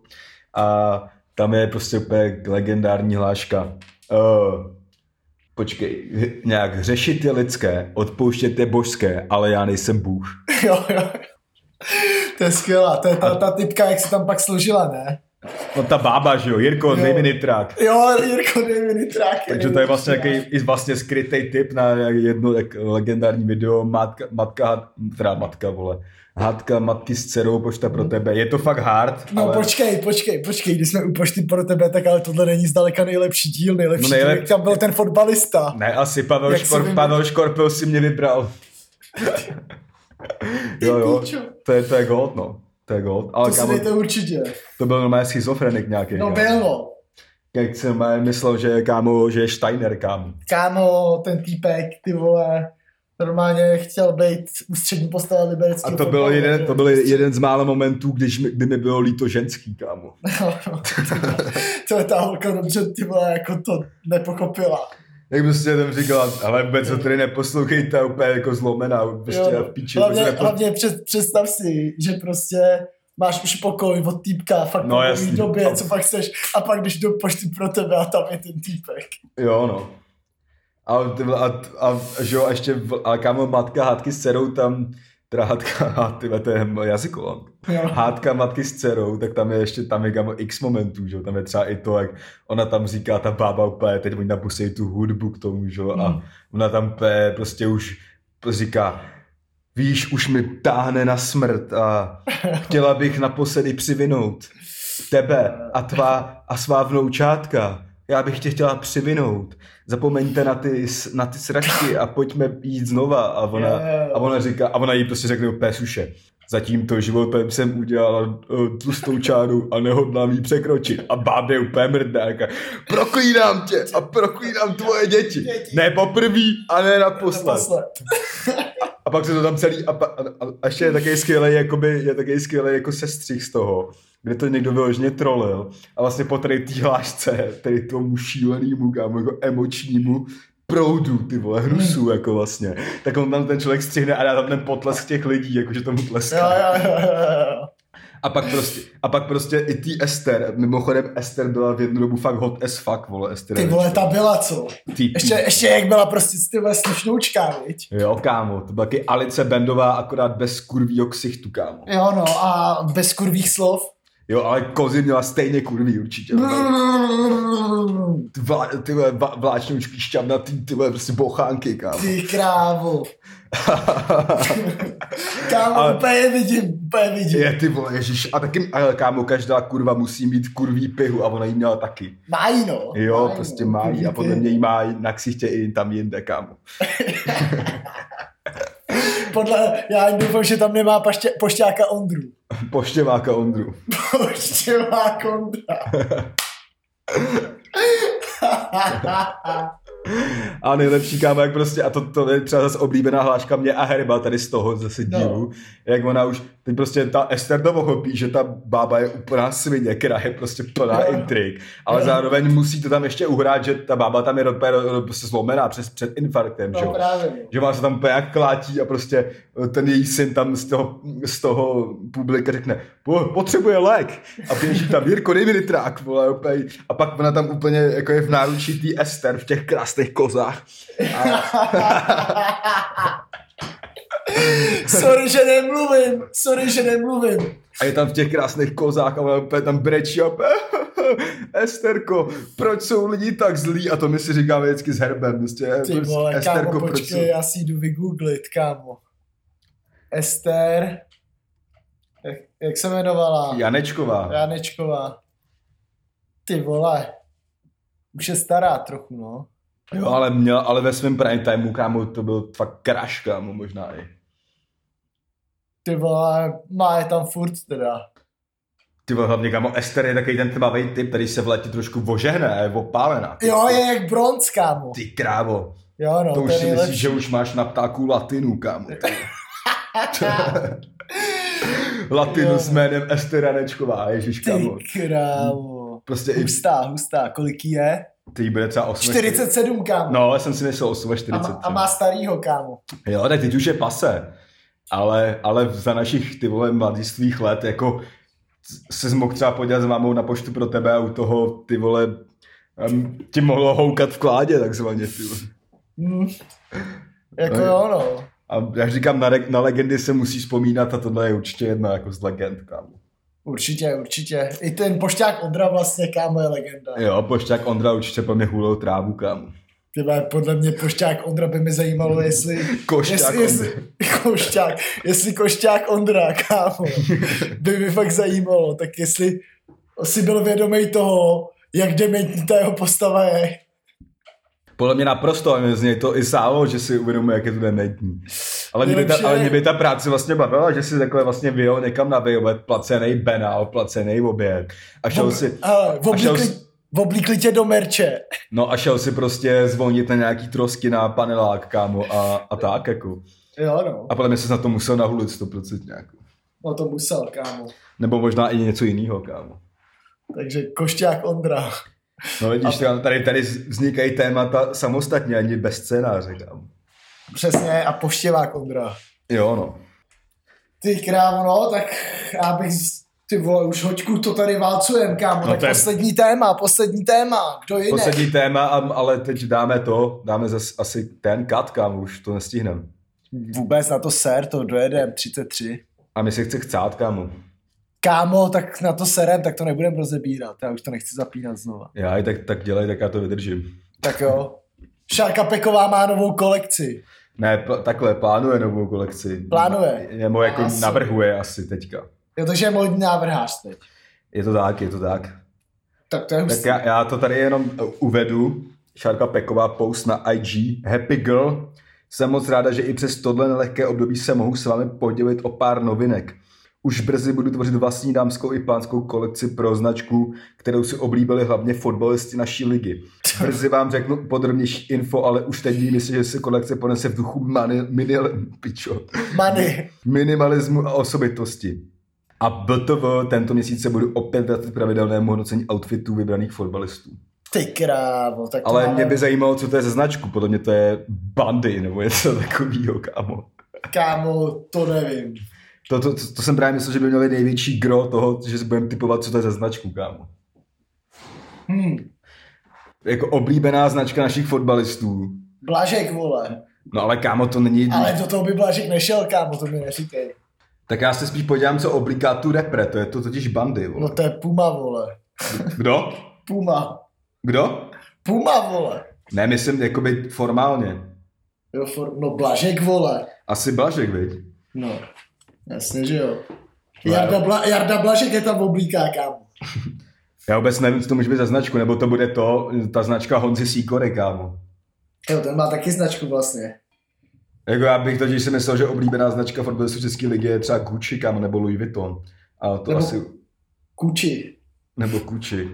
A tam je prostě úplně legendární hláška. Uh, počkej, nějak řešit je lidské, odpouštět je božské, ale já nejsem Bůh. Jo, jo. To je skvělá, to je ta, ta typka, jak se tam pak složila, ne? No ta bába, že jo, Jirko, Jo. dej mi nitrák. Jo, Jirko, dej mi nitráky. Takže to je vlastně nějaký i vlastně skrytý tip na jedno jak legendární video matka, matka, teda matka, vole, hádka matky s dcerou, pošta pro tebe. Je to fakt hard, No ale... počkej, počkej, počkej, když jsme u pošty pro tebe, tak ale tohle není zdaleka nejlepší díl, nejlepší No nejlep- díl, tam byl ten fotbalista. Ne, asi Pavel, Jak si Škor, vymyslel? Pavel Škorpil si mě vybral. jo, jo, to je, to je gold, no. To je gold. Ale To si kámo, dejte určitě. to byl normálně schizofrenik nějaký. No kámo. byl no. Jak jsem normálně myslel, že kámo, že je Steiner, kámo. Kámo, ten týpek, ty vole, normálně chtěl být ústřední postava A libereckého to byl, jeden, to byl jeden z mála momentů, když mi, kdy mi bylo líto ženský, kámo. to je ta holka dobře, ty vole, jako to nepochopila. Jak prostě tam říkala, ale vůbec to tady neposlouchejte, úplně jako zlomená, prostě Jo, v píči. hlavně, prostě nepo... hlavně před, představ si, že prostě máš už pokoj od týpka, fakt No, no, v době, co pak chceš, a pak když do pošty pro tebe a tam je ten týpek. Jo, no. A, vole, a, a, že jo, a ještě, v- a kámo, matka hádky s dcerou tam, teda hádka, ty vole, to je jazyková. Jo. Hádka matky s dcerou, tak tam je ještě, tam je kámo x momentů, že jo, tam je třeba i to, jak ona tam říká, ta bába úplně, teď oni napusí tu hudbu k tomu, že jo, a Hmm. ona tam úplně prostě už říká, víš, už mi táhne na smrt a chtěla bych naposledy přivinout tebe a tvá a svá vnoučátka. Já bych tě chtěla přivinout. Zapomeňte na ty, na ty sračky a pojďme jít znova. A ona, jo. a ona říká, a ona jí prostě řekne úplně suše. Za tímto životem jsem udělala uh, tlustou čáru a nehodlám jí překročit. A bábě úplně mrdá. Proklínám tě a proklínám tvoje děti. Děti. Ne poprvý a ne naposled. Naposled. A pak se to tam celý, a, pa, a, a, ještě je taky skvělý, jakoby, je taky skvělý jako sestřih z toho, kde to někdo vyloženě trolil a vlastně po tady té hlášce, tady tomu šílenýmu, kámo, jako emočnímu proudu, ty vole, hnusu, jako vlastně, tak on tam ten člověk střihne a dá tam ten potlesk těch lidí, jakože tomu tleská. jo, jo, jo, jo. A pak prostě, a pak prostě i tý Ester, mimochodem Ester byla v jednu dobu fakt hot as fuck, vole, Ester. Ty vole, ta byla co? Ty, Ještě, ještě jak byla prostě ty vole slušnoučka, viď? Jo, kámo, to byla taky Alice Bendová, akorát bez kurvího ksichtu, kámo. Jo no, a bez kurvých slov. Jo, ale kozy měla stejně kurví určitě. Ty, vla, ty vláčňoučky šťavnatý, ty vole, prostě bochánky, kámo. Ty krávo. Kámo, Ale- úplně vidím, úplně vidím. Je ty vole, ježiš. A taky, ale kámo, každá kurva musí mít kurví pihu a ona jí měla taky. Mají no. Jo, Mají, prostě no. má jí a podle mě jí má na ksichtě i tam jinde, kámo. Podle, já doufám, že tam nemá paště, pošťáka Ondru. Poštěváka Ondru. Pošťák Ondra. A nejlepší kámo, jak prostě, a to, to je třeba zase oblíbená hláška mě a Herba tady z toho zase No. dílu, jak ona už, teď prostě ta Ester to pochopí, že ta bába je úplná svině, která je prostě plná intrik, ale Jo. zároveň musí to tam ještě uhrát, že ta bába tam je úplně prostě zlomená přes, před infarktem, že No právě. že má se tam úplně jak klátí a prostě ten její syn tam z toho, z toho publika řekne, "Po- potřebuje lék a běží tam, Jirko, dej mi nitrák, vole, úplně. a pak ona tam úplně jako je v náručí tý Ester v těch krásných kozách. Sorry, že nemluvím. Sorry, že nemluvím. A je tam v těch krásných kozách a tam brečí a Esterko, proč jsou lidi tak zlí? A to my si říkáme vždycky s herbem. Prostě, Ty vole, Esterko, kámo, proč počkej, já si jdu vygooglit, kámo. Ester. Jak, jak se jmenovala? Janečková. Janečková. Ty vole. Už je stará trochu, no. Jo, ale, měl, ale ve svém prime timeu, kámo, to byl fakt crash, kámo, možná i. Ty vole, má je tam furt teda. Ty vole, hlavně, kámo, Ester je takový ten tmavý typ, který se v létě trošku vožehne a je opálená. Jo, je jak bronz, kámo. Ty krávo, Jo, no, to už si myslíš, že už máš na ptáku latinu, kámo. latinu Jo. s jménem Ester Janečková, ježiš, kámo. Ty krávo. Prostě i Hustá, hustá. Kolik je? Ty bude třeba 8. 47, kámo. No, já jsem si myslel 8 a, 40. má, a má starýho, kámo. Jo, tak teď už je pase. Ale, ale za našich ty vole mladistvých let jako se mohl třeba podívat s mámou na poštu pro tebe a u toho ty vole um, ti mohlo houkat v kládě takzvaně. Ty vole. Hm. Jako No, jo, no. A jak říkám, na, na legendy se musí vzpomínat a tohle je určitě jedna jako z legend, kámo. Určitě, určitě. I ten pošťák Ondra vlastně, kámo, je legenda. Jo, pošťák Ondra určitě po mě hulou trávu, kámo. Tyba, podle mě pošťák Ondra by mi zajímalo, jestli... Košťák jestli, jestli, košťák, jestli košťák Ondra, kámo, by mi fakt zajímalo, tak jestli si byl vědomý toho, jak dementní ta jeho postava je. Podle mě naprosto, a z něj to i sálo, že si uvědomuje, jak je to dementní. Ale mě, by ta, ale mě by ta práce vlastně bavila, že si takhle vlastně vyjel někam na výlet, placený benál, placený oběd. A šel si... Ale, a šel, oblíkli, oblíkli tě do merče. no a šel si prostě zvonit na nějaký trosky na panelák, kámo, a, a tak, jako. Jo, no. A podle mě se na to musel nahulit 100% jako. No to musel, kámo. Nebo možná i něco jiného, kámo. Takže košťák Ondra. No vidíš, a... tady, tady vznikají témata samostatně, ani bez scénáře, kámo. Přesně, a poštěvák Ondra. Jo, no. Ty krávo, no, tak já bych, ty vole, už hoďku to tady válcujem, kámo, No tak to je- poslední téma, poslední téma, kdo jiný? Poslední téma, a- ale teď dáme to, dáme zase asi ten cut, kámo, už to nestihneme. Vůbec na to ser, to dojedem, 33. A my se chce chcát, kámo. Kámo, tak na to serem, tak to nebudem rozebírat, já už to nechci zapínat znova. Já i tak, tak dělej, tak já to vydržím. Tak jo. Šárka Peková má novou kolekci. Ne, pl- takhle, plánuje novou kolekci. Plánuje? Nebo jako Asi. navrhuje asi teďka. Jo, takže je modní návrhář teď. Je to tak, je to tak. Tak to je Tak já, já to tady jenom uh, uvedu. Šárka Peková post na IG. Happy girl. Jsem moc ráda, že i přes tohle nelehké období se mohu s vámi podělit o pár novinek. Už brzy budu tvořit vlastní dámskou i pánskou kolekci pro značku, kterou si oblíbili hlavně fotbalisti naší ligy. Brzy vám řeknu podrobnější info, ale už teď vím, že se kolekce ponese v duchu mani, mini, pičo, Money. minimalismu a osobitosti. A BTV tento měsíc se budu opět vracet pravidelnému hodnocení outfitů vybraných fotbalistů. Ty krávo, tak Ale máme- mě by zajímalo, co to je za značku. Podle mě to je Bandy nebo něco takového, kámo. Kámo, to nevím. To, to, to, to, jsem právě myslel, že by měl být největší gro toho, že si budeme typovat, co to je za značku, kámo. Hm. Jako oblíbená značka našich fotbalistů. Blažek, vole. No ale kámo, to není... Ale do toho by Blažek nešel, kámo, to mi neříkej. Tak já se spíš podívám, co oblíká tu repre, to je to totiž Bandy, vole. No to je Puma, vole. Kdo? Puma. Kdo? Puma, vole. Ne, myslím jakoby formálně. Jo, for... No Blažek, vole. Asi Blažek, viď? No, jasně, že jo. Jarda. Bla... Jarda Blažek je tam oblíká, kámo. Já vůbec nevím, co to může být za značku, nebo to bude to, ta značka Honzi Sýkory, kámo. Jo, ten má taky značku vlastně. Jako já bych totiž si myslel, že oblíbená značka fotbalistů České ligy je třeba Gucci, kámo, nebo Louis Vuitton. A to Nebo- asi, Kuči. nebo Gucci.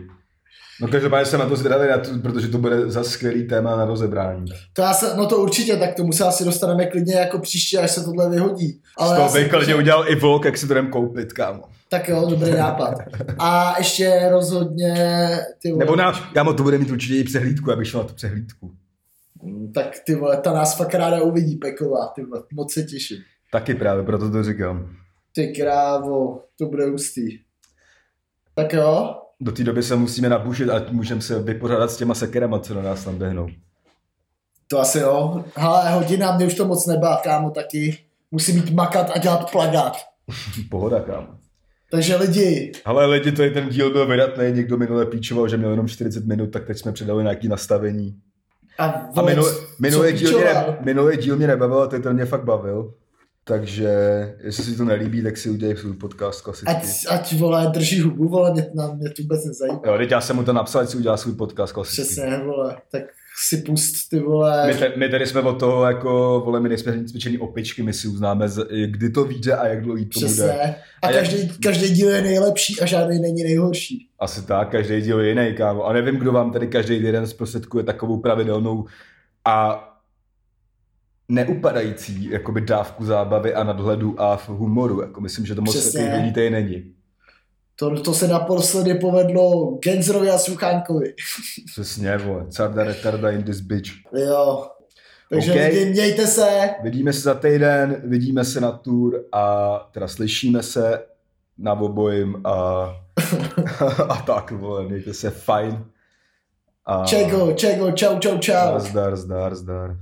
No každopádně jsem na to zvědavý, na to, protože to bude za skvělý téma na rozebrání. To já se, no to určitě, tak tomu se asi dostaneme klidně jako příště, až se tohle vyhodí. Ale já Z toho si- bych klidně udělal i vlog, jak si to jdem koupit, kámo. Tak jo, dobrý nápad. A ještě rozhodně, ty vole, Nebo na, kámo, to bude mít určitě i přehlídku, abych šel na tu přehlídku. Mm, tak ty vole, ta nás fakt ráda uvidí, Peková, ty vole, moc se těším. Taky právě, proto to říkám. Ty krávo, to bude hustý. Tak jo, Do té doby se musíme nabušit a můžeme se vypořádat s těma sekerama, co na nás tam běhnou. to asi jo. Hele, hodina, mě už to moc nebá, kámo, taky. Musím jít makat a dělat plagát. Pohoda, kámo. Takže lidi, Ale lidi, to je ten díl byl vydatný, někdo minule píčoval, že měl jenom 40 minut, tak teď jsme přidali nějaký nastavení. a, A vole, minulý, díl mě, minulý díl mě nebavil, a teď ten mě fakt bavil. Takže jestli si to nelíbí, tak si udělej svůj podcast klasicky. Ať, ať vole, drží hubu, vole, mě, na, mě to vůbec nezajímá. Jo, teď já jsem mu to napsal, ať si udělá svůj podcast klasicky. Přesně, vole, tak si pust, ty vole. My, te, my tady jsme od toho jako, vole, my nejsme cvičený opičky, my si uznáme, z- kdy to vyjde a jak dlouhý to bude. Přesně. A, A jak- každý, každý díl je nejlepší a žádný není nejhorší. Asi tak, každý díl je jiný, kámo. A nevím, kdo vám tady každý jeden zprostředkuje takovou pravidelnou a neupadající jakoby dávku zábavy a nadhledu a v humoru. Jako myslím, že to moc takových lidí tady není. To, to se naposledy povedlo Genzrovi a Suchánkovi. Přesně, vole. Carda retarda in this bitch. Jo. Takže OK. lidi, mějte se. Vidíme se za týden, vidíme se na tour a teda slyšíme se na obojím a, a tak, vole, mějte se fajn. A Čego, čego, čau, čau, čau. Zdar, zdar, zdar.